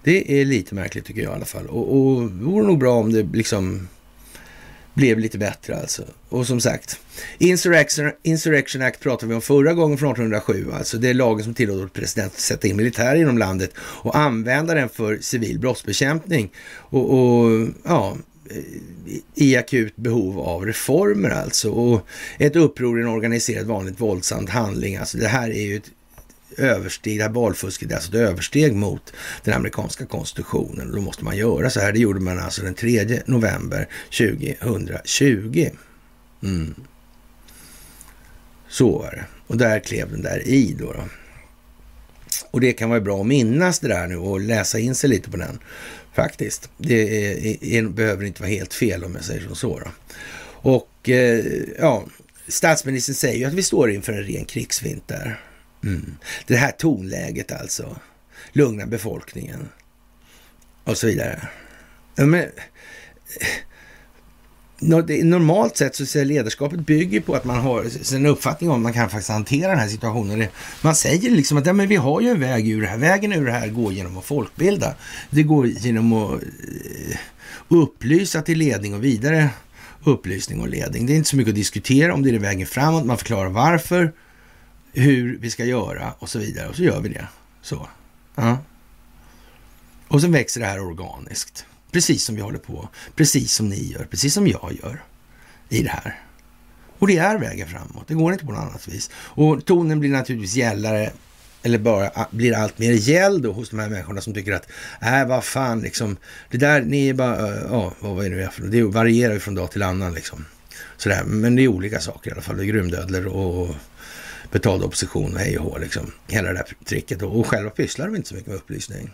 Det är lite märkligt tycker jag i alla fall. Och, och det vore nog bra om det liksom blev lite bättre alltså. Och som sagt, Insurrection, Insurrection Act pratade vi om förra gången från 1807. Alltså det är lagen som tillåter presidenten att sätta in militär inom landet och använda den för civil brottsbekämpning. Och, och ja, i akut behov av reformer alltså. Och ett uppror i en organiserad vanligt våldsamt handling. Alltså det här är ju ett översteg, det här valfusket, alltså ett översteg mot den amerikanska konstitutionen. Då måste man göra så här. Det gjorde man alltså den 3 november 2020. Mm. Så var det. Och där klev den där i då. då. Och det kan vara bra att minnas det där nu och läsa in sig lite på den faktiskt. Det är, är, behöver inte vara helt fel om jag säger som så. Då. Och eh, ja, statsministern säger ju att vi står inför en ren krigsvinter. Mm. Det här tonläget alltså. Lugna befolkningen. Och så vidare. Men, eh, normalt sett så säger ledarskapet bygger på att man har en uppfattning om att man kan faktiskt hantera den här situationen. Man säger liksom att ja, men vi har ju en väg ur det här. Vägen ur det här går genom att folkbilda. Det går genom att eh, upplysa till ledning och vidare upplysning och ledning. Det är inte så mycket att diskutera om det är vägen framåt. Man förklarar varför hur vi ska göra och så vidare. Och så gör vi det. Så. Ja. Och så växer det här organiskt. Precis som vi håller på. Precis som ni gör. Precis som jag gör i det här. Och det är vägen framåt. Det går inte på något annat vis. Och tonen blir naturligtvis gällare eller bara blir allt mer gäll då hos de här människorna som tycker att, äh vad fan liksom, det där, ni är bara, ja, vad är det nu för Det varierar ju från dag till annan liksom. Sådär, men det är olika saker i alla fall, det är grymdödlor och betald opposition och hej och hå liksom. Hela det där tricket och, och själva pysslar de inte så mycket med upplysning.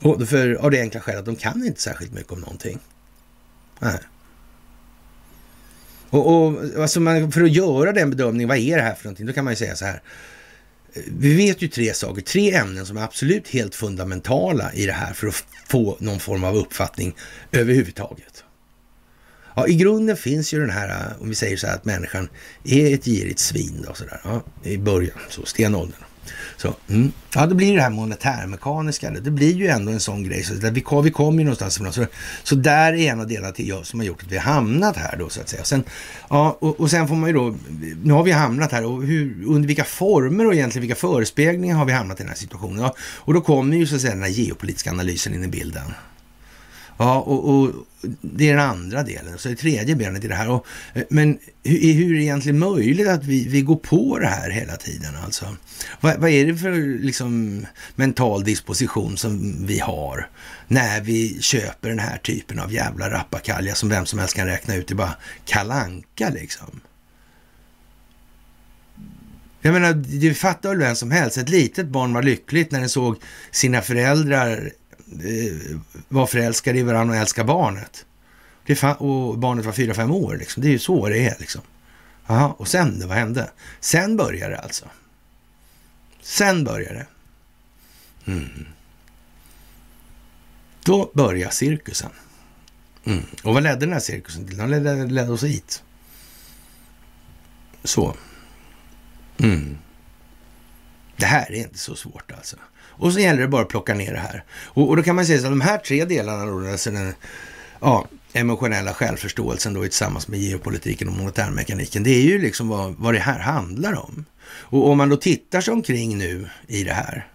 Och för, av det enkla skälet att de kan inte särskilt mycket om någonting. Nej. Och, och alltså man, för att göra den bedömningen, vad är det här för någonting? Då kan man ju säga så här. Vi vet ju tre saker, tre ämnen som är absolut helt fundamentala i det här för att få någon form av uppfattning överhuvudtaget. Ja, i grunden finns ju den här, eh, om vi säger så här att människan är ett girigt svin då sådär. Ja, i början, så stenåldern. Så, mm. Ja, då blir det här monetärmekaniska. Det blir ju ändå en sån grej. Så vi, vi kommer ju någonstans ifrån. Så, så där är en av delarna till jag som har gjort att vi har hamnat här då så att säga. Sen, ja, och, och sen får man ju då, nu har vi hamnat här och hur, under vilka former och egentligen vilka förespeglingar har vi hamnat i den här situationen? Ja, och då kommer ju så att säga den här geopolitiska analysen in i bilden. Ja, och, och, det är den andra delen. Så det tredje benet i det här. Och, eh, men hur, hur är det egentligen möjligt att vi, vi går på det här hela tiden? Alltså? Vad, vad är det för liksom, mental disposition som vi har när vi köper den här typen av jävla rappakalja som vem som helst kan räkna ut är bara kalanka liksom? Jag menar, du fattar väl vem som helst. Ett litet barn var lyckligt när den såg sina föräldrar var förälskade i varandra och älskade barnet. Det och barnet var fyra, fem år. Liksom. Det är ju så det är. Liksom. Aha, och sen, vad hände? Sen började det alltså. Sen började det. Mm. Då började cirkusen. Mm. Och vad ledde den här cirkusen till? Den ledde, ledde oss hit. Så. Mm. Det här är inte så svårt alltså. Och så gäller det bara att plocka ner det här. Och, och då kan man säga så att de här tre delarna, då, alltså den ja, emotionella självförståelsen då tillsammans med geopolitiken och monetärmekaniken, det är ju liksom vad, vad det här handlar om. Och om man då tittar sig omkring nu i det här,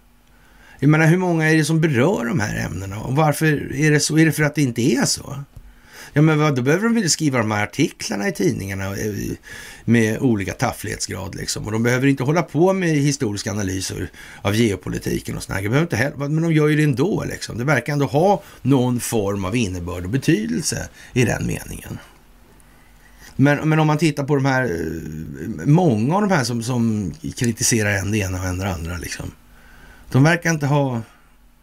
jag menar hur många är det som berör de här ämnena och varför är det så? Är det för att det inte är så? Ja, men vad, då behöver de väl skriva de här artiklarna i tidningarna eh, med olika tafflighetsgrad liksom. Och de behöver inte hålla på med historiska analyser av geopolitiken och sådär. behöver inte heller, men de gör ju det ändå liksom. Det verkar ändå ha någon form av innebörd och betydelse i den meningen. Men, men om man tittar på de här, eh, många av de här som, som kritiserar en det ena och en det andra liksom. De verkar inte ha,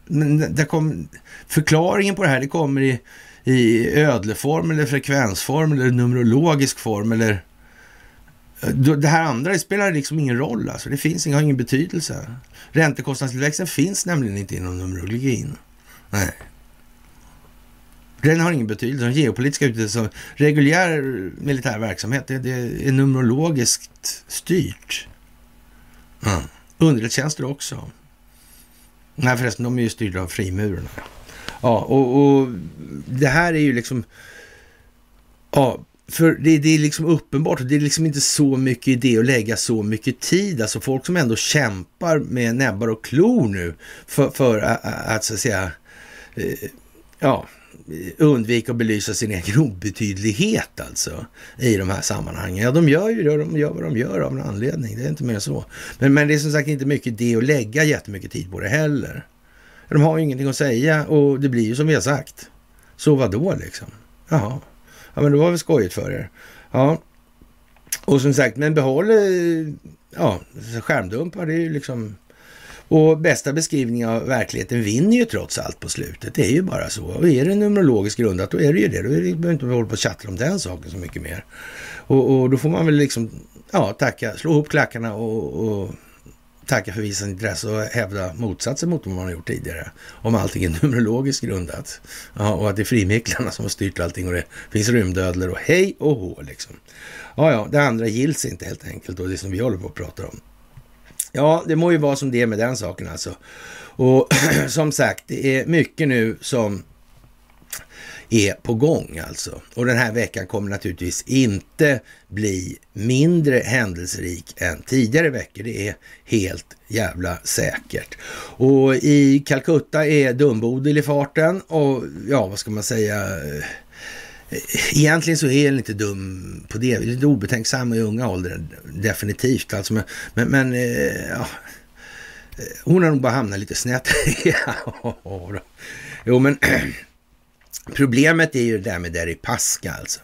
men det kom, förklaringen på det här det kommer i i ödleform eller frekvensform eller numerologisk form eller eh, det här andra det spelar liksom ingen roll. Alltså. Det finns har ingen betydelse. Räntekostnadstillväxten finns nämligen inte inom numerologin. Nej. Den har ingen betydelse. Den geopolitiska utvecklingen, reguljär eh, militär verksamhet, det, det är numerologiskt styrt. Mm. Underrättelsetjänster också. Nej förresten, de är ju styrda av frimurarna. Ja, och, och det här är ju liksom... Ja, för det, det, är liksom uppenbart, det är liksom inte så mycket idé att lägga så mycket tid. Alltså folk som ändå kämpar med näbbar och klor nu för, för att, att så att säga, eh, ja, undvika att belysa sin egen obetydlighet alltså i de här sammanhangen. Ja, de gör ju det, de gör vad de gör av en anledning. Det är inte mer så. Men, men det är som sagt inte mycket idé att lägga jättemycket tid på det heller. De har ju ingenting att säga och det blir ju som vi har sagt. Så vad då liksom? Jaha, ja men det var väl skojigt för er. Ja, och som sagt, men behåll eh, ja, skärmdumpar, det är ju liksom... Och bästa beskrivning av verkligheten vinner ju trots allt på slutet. Det är ju bara så. Och är det numerologiskt grundat, då är det ju det. Då behöver vi inte hålla på och tjattra om den saken så mycket mer. Och, och, då får man väl liksom, ja, tacka, slå ihop klackarna och, och tacka för visat intresse och hävda motsatsen mot vad man har gjort tidigare. Om allting är numerologiskt grundat. Ja, och att det är frimeklarna som har styrt allting och det finns rymdödlor och hej och hå liksom. Ja, ja, det andra gills inte helt enkelt och det som vi håller på att prata om. Ja, det må ju vara som det är med den saken alltså. Och som sagt, det är mycket nu som är på gång alltså. Och den här veckan kommer naturligtvis inte bli mindre händelserik än tidigare veckor. Det är helt jävla säkert. Och i Calcutta är Dumbodil i farten och ja, vad ska man säga? Egentligen så är den inte dum på det. Lite obetänksam i unga åldrar, definitivt. Alltså, men, men, men eh, ja, hon har nog bara hamnat lite snett. jo, men problemet är ju det där med Deripaska alltså.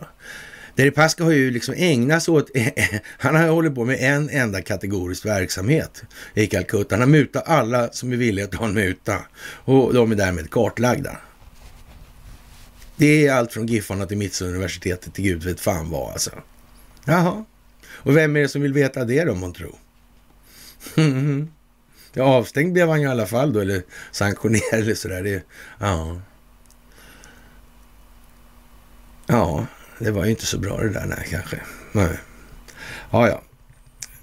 Deripaska har ju liksom ägnat sig åt, han har hållit på med en enda kategorisk verksamhet i Calcutta. Han har mutat alla som är villiga att ta en muta och de är därmed kartlagda. Det är allt från Giffarna till Mittsuniversitetet till gud vet fan vad alltså. Jaha. Och vem är det som vill veta det då, man tror? ja, avstängd blev han ju i alla fall då, eller sanktionerad eller sådär. Det, ja. Ja, det var ju inte så bra det där, nej, kanske. Nej. Ja, ja.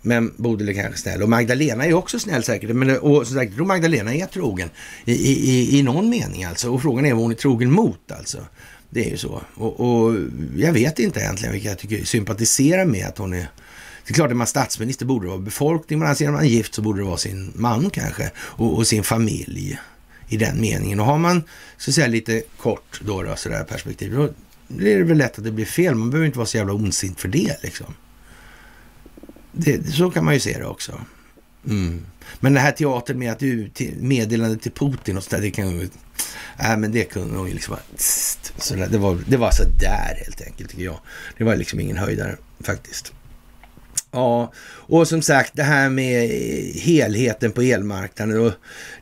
Men Bodil är kanske snäll. Och Magdalena är också snäll säkert. Men, och som sagt, jag tror Magdalena är trogen i, i, i någon mening alltså. Och frågan är vad hon är trogen mot alltså. Det är ju så. Och, och jag vet inte egentligen vilka jag tycker sympatiserar med att hon är det är klart, är man statsminister borde det vara befolkning, men alltså är man gift så borde det vara sin man kanske och, och, sin familj i den meningen. Och har man så att säga lite kort då, då sådär perspektiv, då är det väl lätt att det blir fel. Man behöver inte vara så jävla ondsint för det liksom. Det, så kan man ju se det också. Mm. Men den här teatern med att du meddelande till Putin och sådär, det kan ju... Nej, men det kunde nog liksom vara... Så det, var, det var så där helt enkelt, tycker jag. Det var liksom ingen höjdare faktiskt. Ja, och som sagt det här med helheten på elmarknaden. Och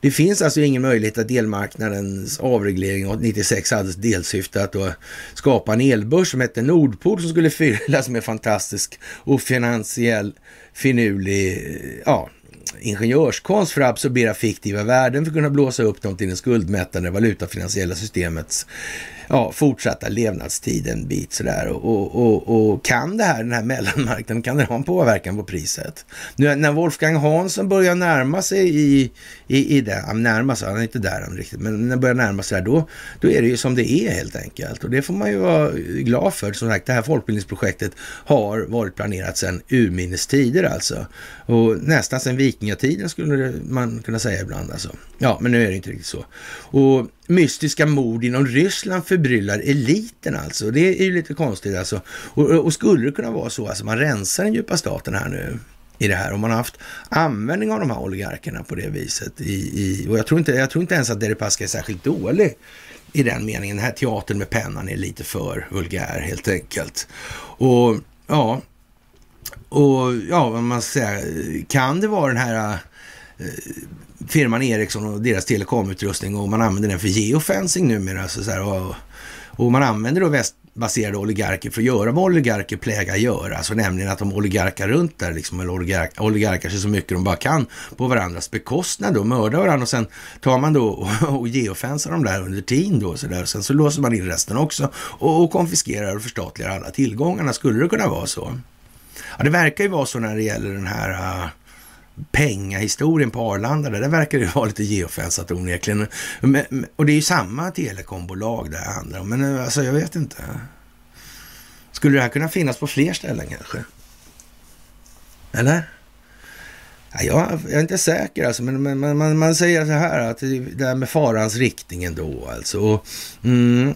det finns alltså ingen möjlighet att elmarknadens avreglering 96 hade delsyfte att då skapa en elbörs som hette Nordpol som skulle fyllas med fantastisk och finansiell finurlig ja, ingenjörskonst för att absorbera fiktiva värden för att kunna blåsa upp dem till den skuldmättande valutafinansiella systemets ja, fortsatta levnadstid en bit sådär. Och, och, och, kan det här, den här mellanmarknaden, kan det ha en påverkan på priset? Nu, när Wolfgang Hansson börjar närma sig i, i, i det, han närmar sig, han är inte där än riktigt, men när han börjar närma sig där, då, då är det ju som det är helt enkelt. Och det får man ju vara glad för. Som sagt, det här folkbildningsprojektet har varit planerat sedan urminnes tider alltså. Och nästan sedan vikingatiden skulle man kunna säga ibland alltså. Ja, men nu är det inte riktigt så. Och mystiska mord inom Ryssland förbryllar eliten alltså. Det är ju lite konstigt alltså. Och, och skulle det kunna vara så, alltså man rensar den djupa staten här nu i det här. Om man har haft användning av de här oligarkerna på det viset. I, i, och jag tror, inte, jag tror inte ens att Deripaska är särskilt dålig i den meningen. Den här teatern med pennan är lite för vulgär helt enkelt. Och ja, och ja, vad man ska säga, kan det vara den här eh, firman Ericsson och deras telekomutrustning och man använder den för geofencing numera. Så, så här, och, och man använder då västbaserade oligarker för att göra vad oligarker plägar göra. Alltså nämligen att de oligarkar runt där, liksom, eller oligark, oligarkar sig så mycket de bara kan på varandras bekostnad och mördar varandra och sen tar man då och, och geofensar dem där under tiden då. Så där. Sen så låser man in resten också och, och konfiskerar och förstatligar alla tillgångarna. Skulle det kunna vara så? Ja, det verkar ju vara så när det gäller den här uh, pengahistorien på Arlanda. Där verkar det vara lite geofensat onekligen. Och det är ju samma telekombolag det handlar om. Men eh, alltså, jag vet inte. Skulle det här kunna finnas på fler ställen kanske? Eller? Ja, jag, jag är inte säker alltså, men, men man, man, säger så här att det här med farans riktning ändå alltså. Och, mm,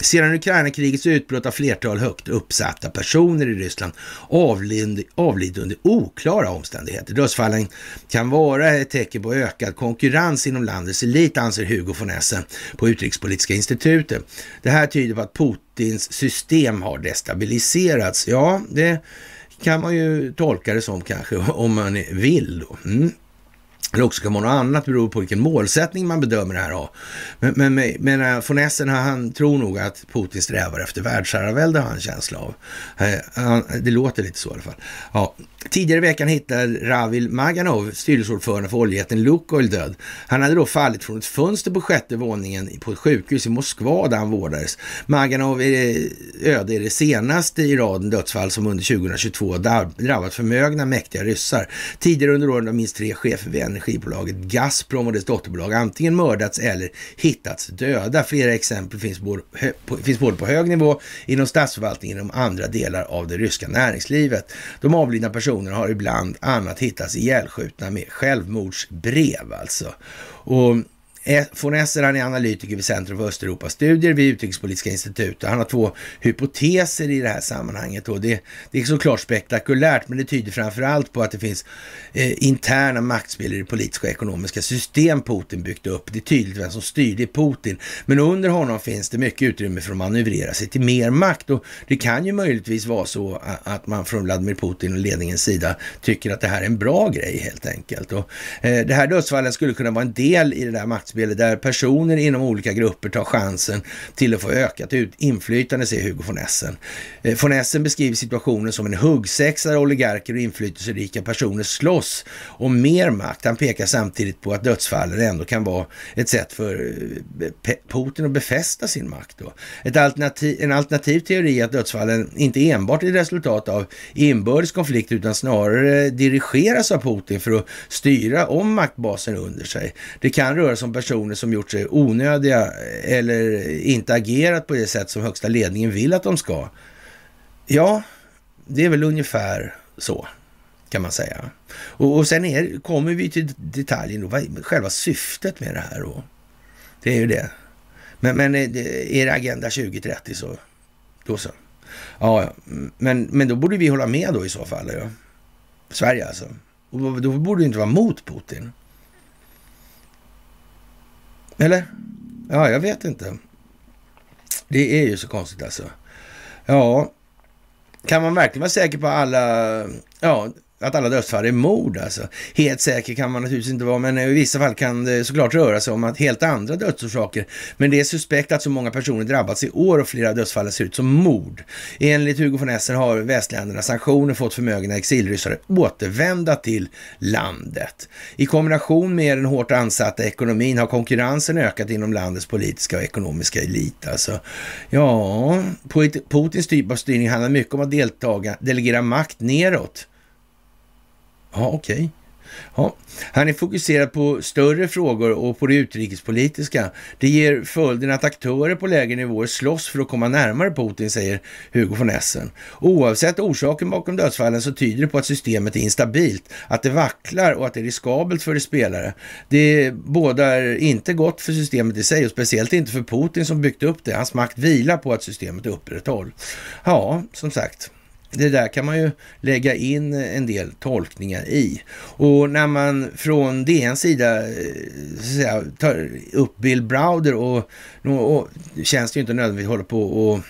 sedan Ukraina-krigets utbrott har flertal högt uppsatta personer i Ryssland avlidit under oklara omständigheter. Dödsfallen kan vara ett tecken på ökad konkurrens inom landets elit, anser Hugo von Essen på Utrikespolitiska institutet. Det här tyder på att Putins system har destabiliserats. Ja, det kan man ju tolka det som kanske, om man vill då. Mm. Eller också kan man något annat, beror på vilken målsättning man bedömer det här ha. Men, men, men eh, von Essen, han tror nog att Putin strävar efter världsherravälde, har han en känsla av. Eh, det låter lite så i alla fall. Ja, Tidigare i veckan hittade Ravil Maganov, styrelseordförande för oljejätten Lukoil, död. Han hade då fallit från ett fönster på sjätte våningen på ett sjukhus i Moskva där han vårdades. Maganov är öde är det senaste i raden dödsfall som under 2022 drabbat förmögna mäktiga ryssar. Tidigare under åren har minst tre chefer vid energibolaget Gazprom och dess dotterbolag antingen mördats eller hittats döda. Flera exempel finns både, finns både på hög nivå inom statsförvaltningen och inom andra delar av det ryska näringslivet. De avlidna personerna personer har ibland annat hittats ihjälskjutna med självmordsbrev alltså. Och Eh, von Esser, han är analytiker vid Centrum för Östeuropastudier vid Utrikespolitiska institutet. Han har två hypoteser i det här sammanhanget. Och det, det är såklart spektakulärt, men det tyder framför allt på att det finns eh, interna maktspel i det politiska och ekonomiska system Putin byggt upp. Det är tydligt vem som styr, det är Putin. Men under honom finns det mycket utrymme för att manövrera sig till mer makt. Och det kan ju möjligtvis vara så att man från Vladimir Putin och ledningens sida tycker att det här är en bra grej helt enkelt. Och, eh, det här dödsfallet skulle kunna vara en del i det där maktspelet där personer inom olika grupper tar chansen till att få ökat inflytande, säger Hugo von Essen. Eh, von Essen beskriver situationen som en huggsexa där oligarker och inflytelserika personer slåss om mer makt. Han pekar samtidigt på att dödsfallen ändå kan vara ett sätt för eh, Putin att befästa sin makt. Då. Ett alternativ, en alternativ teori är att dödsfallen inte enbart är resultat av inbördes konflikt utan snarare dirigeras av Putin för att styra om maktbasen under sig. Det kan röra sig om personer som gjort sig onödiga eller inte agerat på det sätt som högsta ledningen vill att de ska. Ja, det är väl ungefär så kan man säga. Och, och sen är, kommer vi till detaljen, då, vad är själva syftet med det här då? Det är ju det. Men, men eh, är det Agenda 2030 så, då så. Ja, men, men då borde vi hålla med då i så fall. Ja. Sverige alltså. Och då borde vi inte vara mot Putin. Eller? Ja, jag vet inte. Det är ju så konstigt alltså. Ja, kan man verkligen vara säker på alla, ja, att alla dödsfall är mord alltså. Helt säker kan man naturligtvis inte vara, men i vissa fall kan det såklart röra sig om att helt andra dödsorsaker. Men det är suspekt att så många personer drabbats i år och flera dödsfall ser ut som mord. Enligt Hugo von Essen har västländernas sanktioner fått förmögna exilryssar återvända till landet. I kombination med den hårt ansatta ekonomin har konkurrensen ökat inom landets politiska och ekonomiska elit. Alltså, ja, Putins typ av styrning handlar mycket om att deltaga, delegera makt neråt Ja, okej. Okay. Ja. Han är fokuserad på större frågor och på det utrikespolitiska. Det ger följden att aktörer på lägre nivåer slåss för att komma närmare Putin, säger Hugo von Essen. Oavsett orsaken bakom dödsfallen så tyder det på att systemet är instabilt, att det vacklar och att det är riskabelt för de spelare. Det bådar inte gott för systemet i sig och speciellt inte för Putin som byggt upp det. Hans makt vilar på att systemet upprätthålls. Ja, som sagt. Det där kan man ju lägga in en del tolkningar i. Och när man från DNs sida eh, säga, tar upp Bill Browder och, och, och känns det ju inte nödvändigt att hålla på och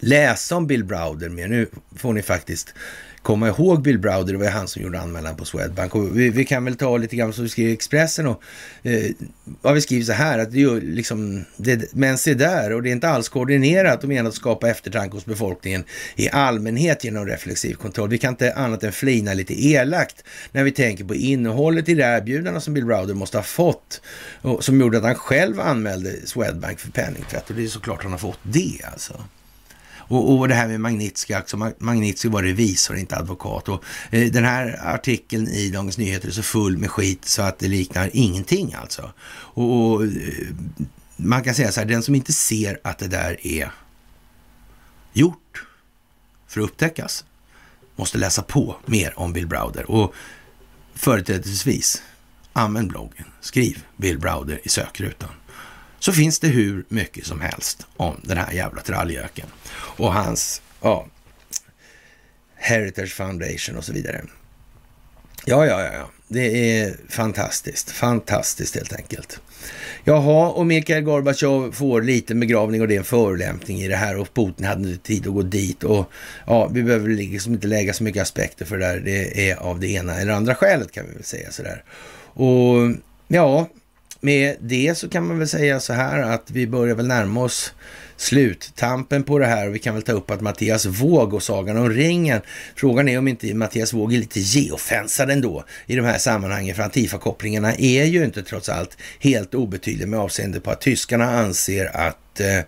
läsa om Bill Browder mer. Nu får ni faktiskt komma ihåg Bill Browder, det var han som gjorde anmälan på Swedbank. Och vi, vi kan väl ta lite grann som vi skriver i Expressen och eh, vad vi skriver så här att det är liksom, det, men se där och det är inte alls koordinerat och menat att skapa eftertanke hos befolkningen i allmänhet genom reflexiv kontroll. Vi kan inte annat än flina lite elakt när vi tänker på innehållet i det erbjudande som Bill Browder måste ha fått och som gjorde att han själv anmälde Swedbank för penningtvätt och det är såklart han har fått det alltså. Och, och det här med Magnitsky, också, Magnitsky var revisor, inte advokat. Och, eh, den här artikeln i Dagens Nyheter är så full med skit så att det liknar ingenting alltså. Och, och eh, man kan säga så här, den som inte ser att det där är gjort för att upptäckas måste läsa på mer om Bill Browder. Och företrädesvis, använd bloggen. Skriv Bill Browder i sökrutan så finns det hur mycket som helst om den här jävla tralljöken och hans ja, Heritage Foundation och så vidare. Ja, ja, ja, ja. Det är fantastiskt. Fantastiskt helt enkelt. Jaha, och Mikhail Gorbatjov får liten begravning och det är en förolämpning i det här och Putin hade inte tid att gå dit och ja, vi behöver liksom inte lägga så mycket aspekter för det där. Det är av det ena eller andra skälet kan vi väl säga sådär. Och ja, med det så kan man väl säga så här att vi börjar väl närma oss sluttampen på det här och vi kan väl ta upp att Mattias Våg och Sagan om ringen. Frågan är om inte Mattias Våg är lite geofensad ändå i de här sammanhangen för Antifa-kopplingarna är ju inte trots allt helt obetydliga med avseende på att tyskarna anser att eh,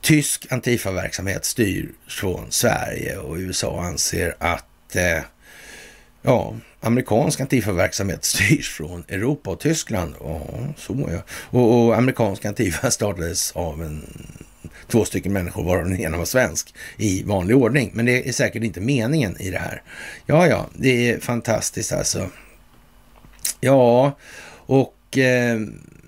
tysk Antifa-verksamhet styrs från Sverige och USA anser att eh, ja, amerikansk Antifa-verksamhet styrs från Europa och Tyskland. Ja, så ja. Och, och amerikansk Antifa startades av en, två stycken människor, varav den ena var svensk, i vanlig ordning. Men det är säkert inte meningen i det här. Ja, ja, det är fantastiskt alltså. Ja, och eh,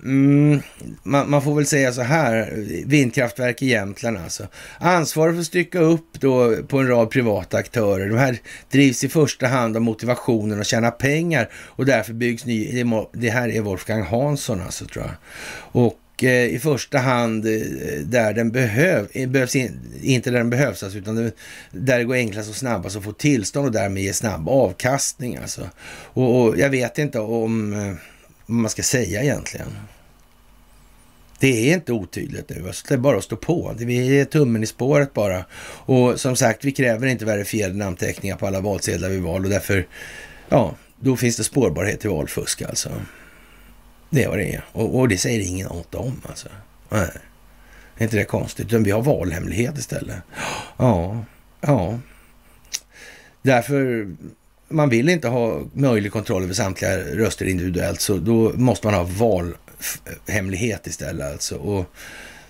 Mm, man, man, får väl säga så här, vindkraftverk i Jämtland alltså. Ansvaret för att stycka upp då på en rad privata aktörer. De här drivs i första hand av motivationen att tjäna pengar och därför byggs ny... Det här är Wolfgang Hansson alltså tror jag. Och eh, i första hand eh, där den behöv, eh, behövs, in, inte där den behövs, alltså, utan där det går enklast och snabbast att få tillstånd och därmed ge snabb avkastning. Alltså. Och, och jag vet inte om eh, man ska säga egentligen. Det är inte otydligt nu. Alltså, det är bara att stå på. Vi är tummen i spåret bara. Och som sagt, vi kräver inte verifierade namnteckningar på alla valsedlar vid val och därför, ja, då finns det spårbarhet till valfusk alltså. Det är vad det är. Och, och det säger ingen något om alltså. Nej. Är inte det konstigt? Utan vi har valhemlighet istället. Ja, ja. Därför man vill inte ha möjlig kontroll över samtliga röster individuellt, så då måste man ha valhemlighet istället. Alltså. Och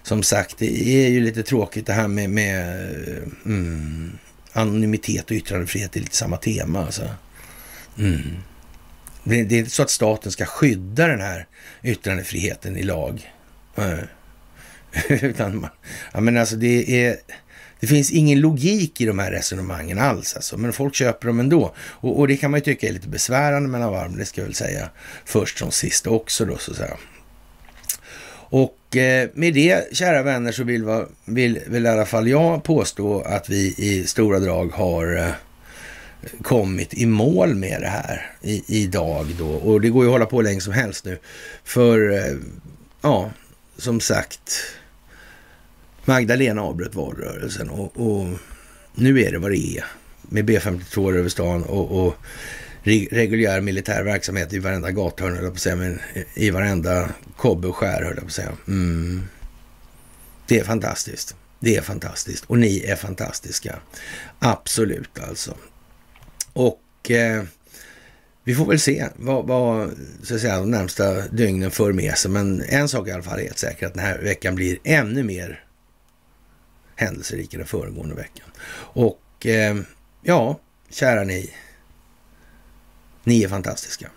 som sagt, det är ju lite tråkigt det här med, med eh, mm, anonymitet och yttrandefrihet. Det är lite samma tema. Alltså. Mm. Det, det, är inte så att staten ska skydda den här yttrandefriheten i lag. Eh, utan man, ja, men alltså det är det finns ingen logik i de här resonemangen alls, alltså. men folk köper dem ändå. Och, och det kan man ju tycka är lite besvärande mellan varv, det ska jag väl säga först som sist också då, så att säga. Och eh, med det, kära vänner, så vill, va, vill väl i alla fall jag påstå att vi i stora drag har eh, kommit i mål med det här i, idag då. Och det går ju att hålla på länge som helst nu. För, eh, ja, som sagt, Magdalena avbröt valrörelsen och, och, nu är det vad det är. Med B52 över stan och, och reguljär militär verksamhet i varenda gathörn, höll jag på att säga, men i varenda kobbe och skär, höll jag på att säga. Mm. Det är fantastiskt. Det är fantastiskt. Och ni är fantastiska. Absolut alltså. Och eh, vi får väl se vad, vad så att säga, de närmsta dygnen för med sig. Men en sak är i alla fall helt säker, att den här veckan blir ännu mer händelserika den föregående veckan. Och eh, ja, kära ni. Ni är fantastiska.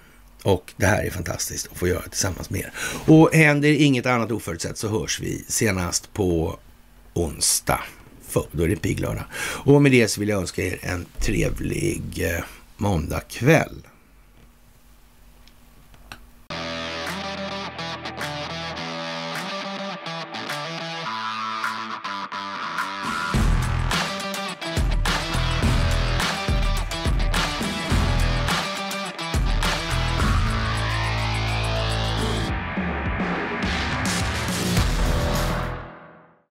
Och det här är fantastiskt att få göra tillsammans med er. Och händer inget annat oförutsett så hörs vi senast på onsdag. För då är det pigglördag. Och med det så vill jag önska er en trevlig eh, måndagkväll.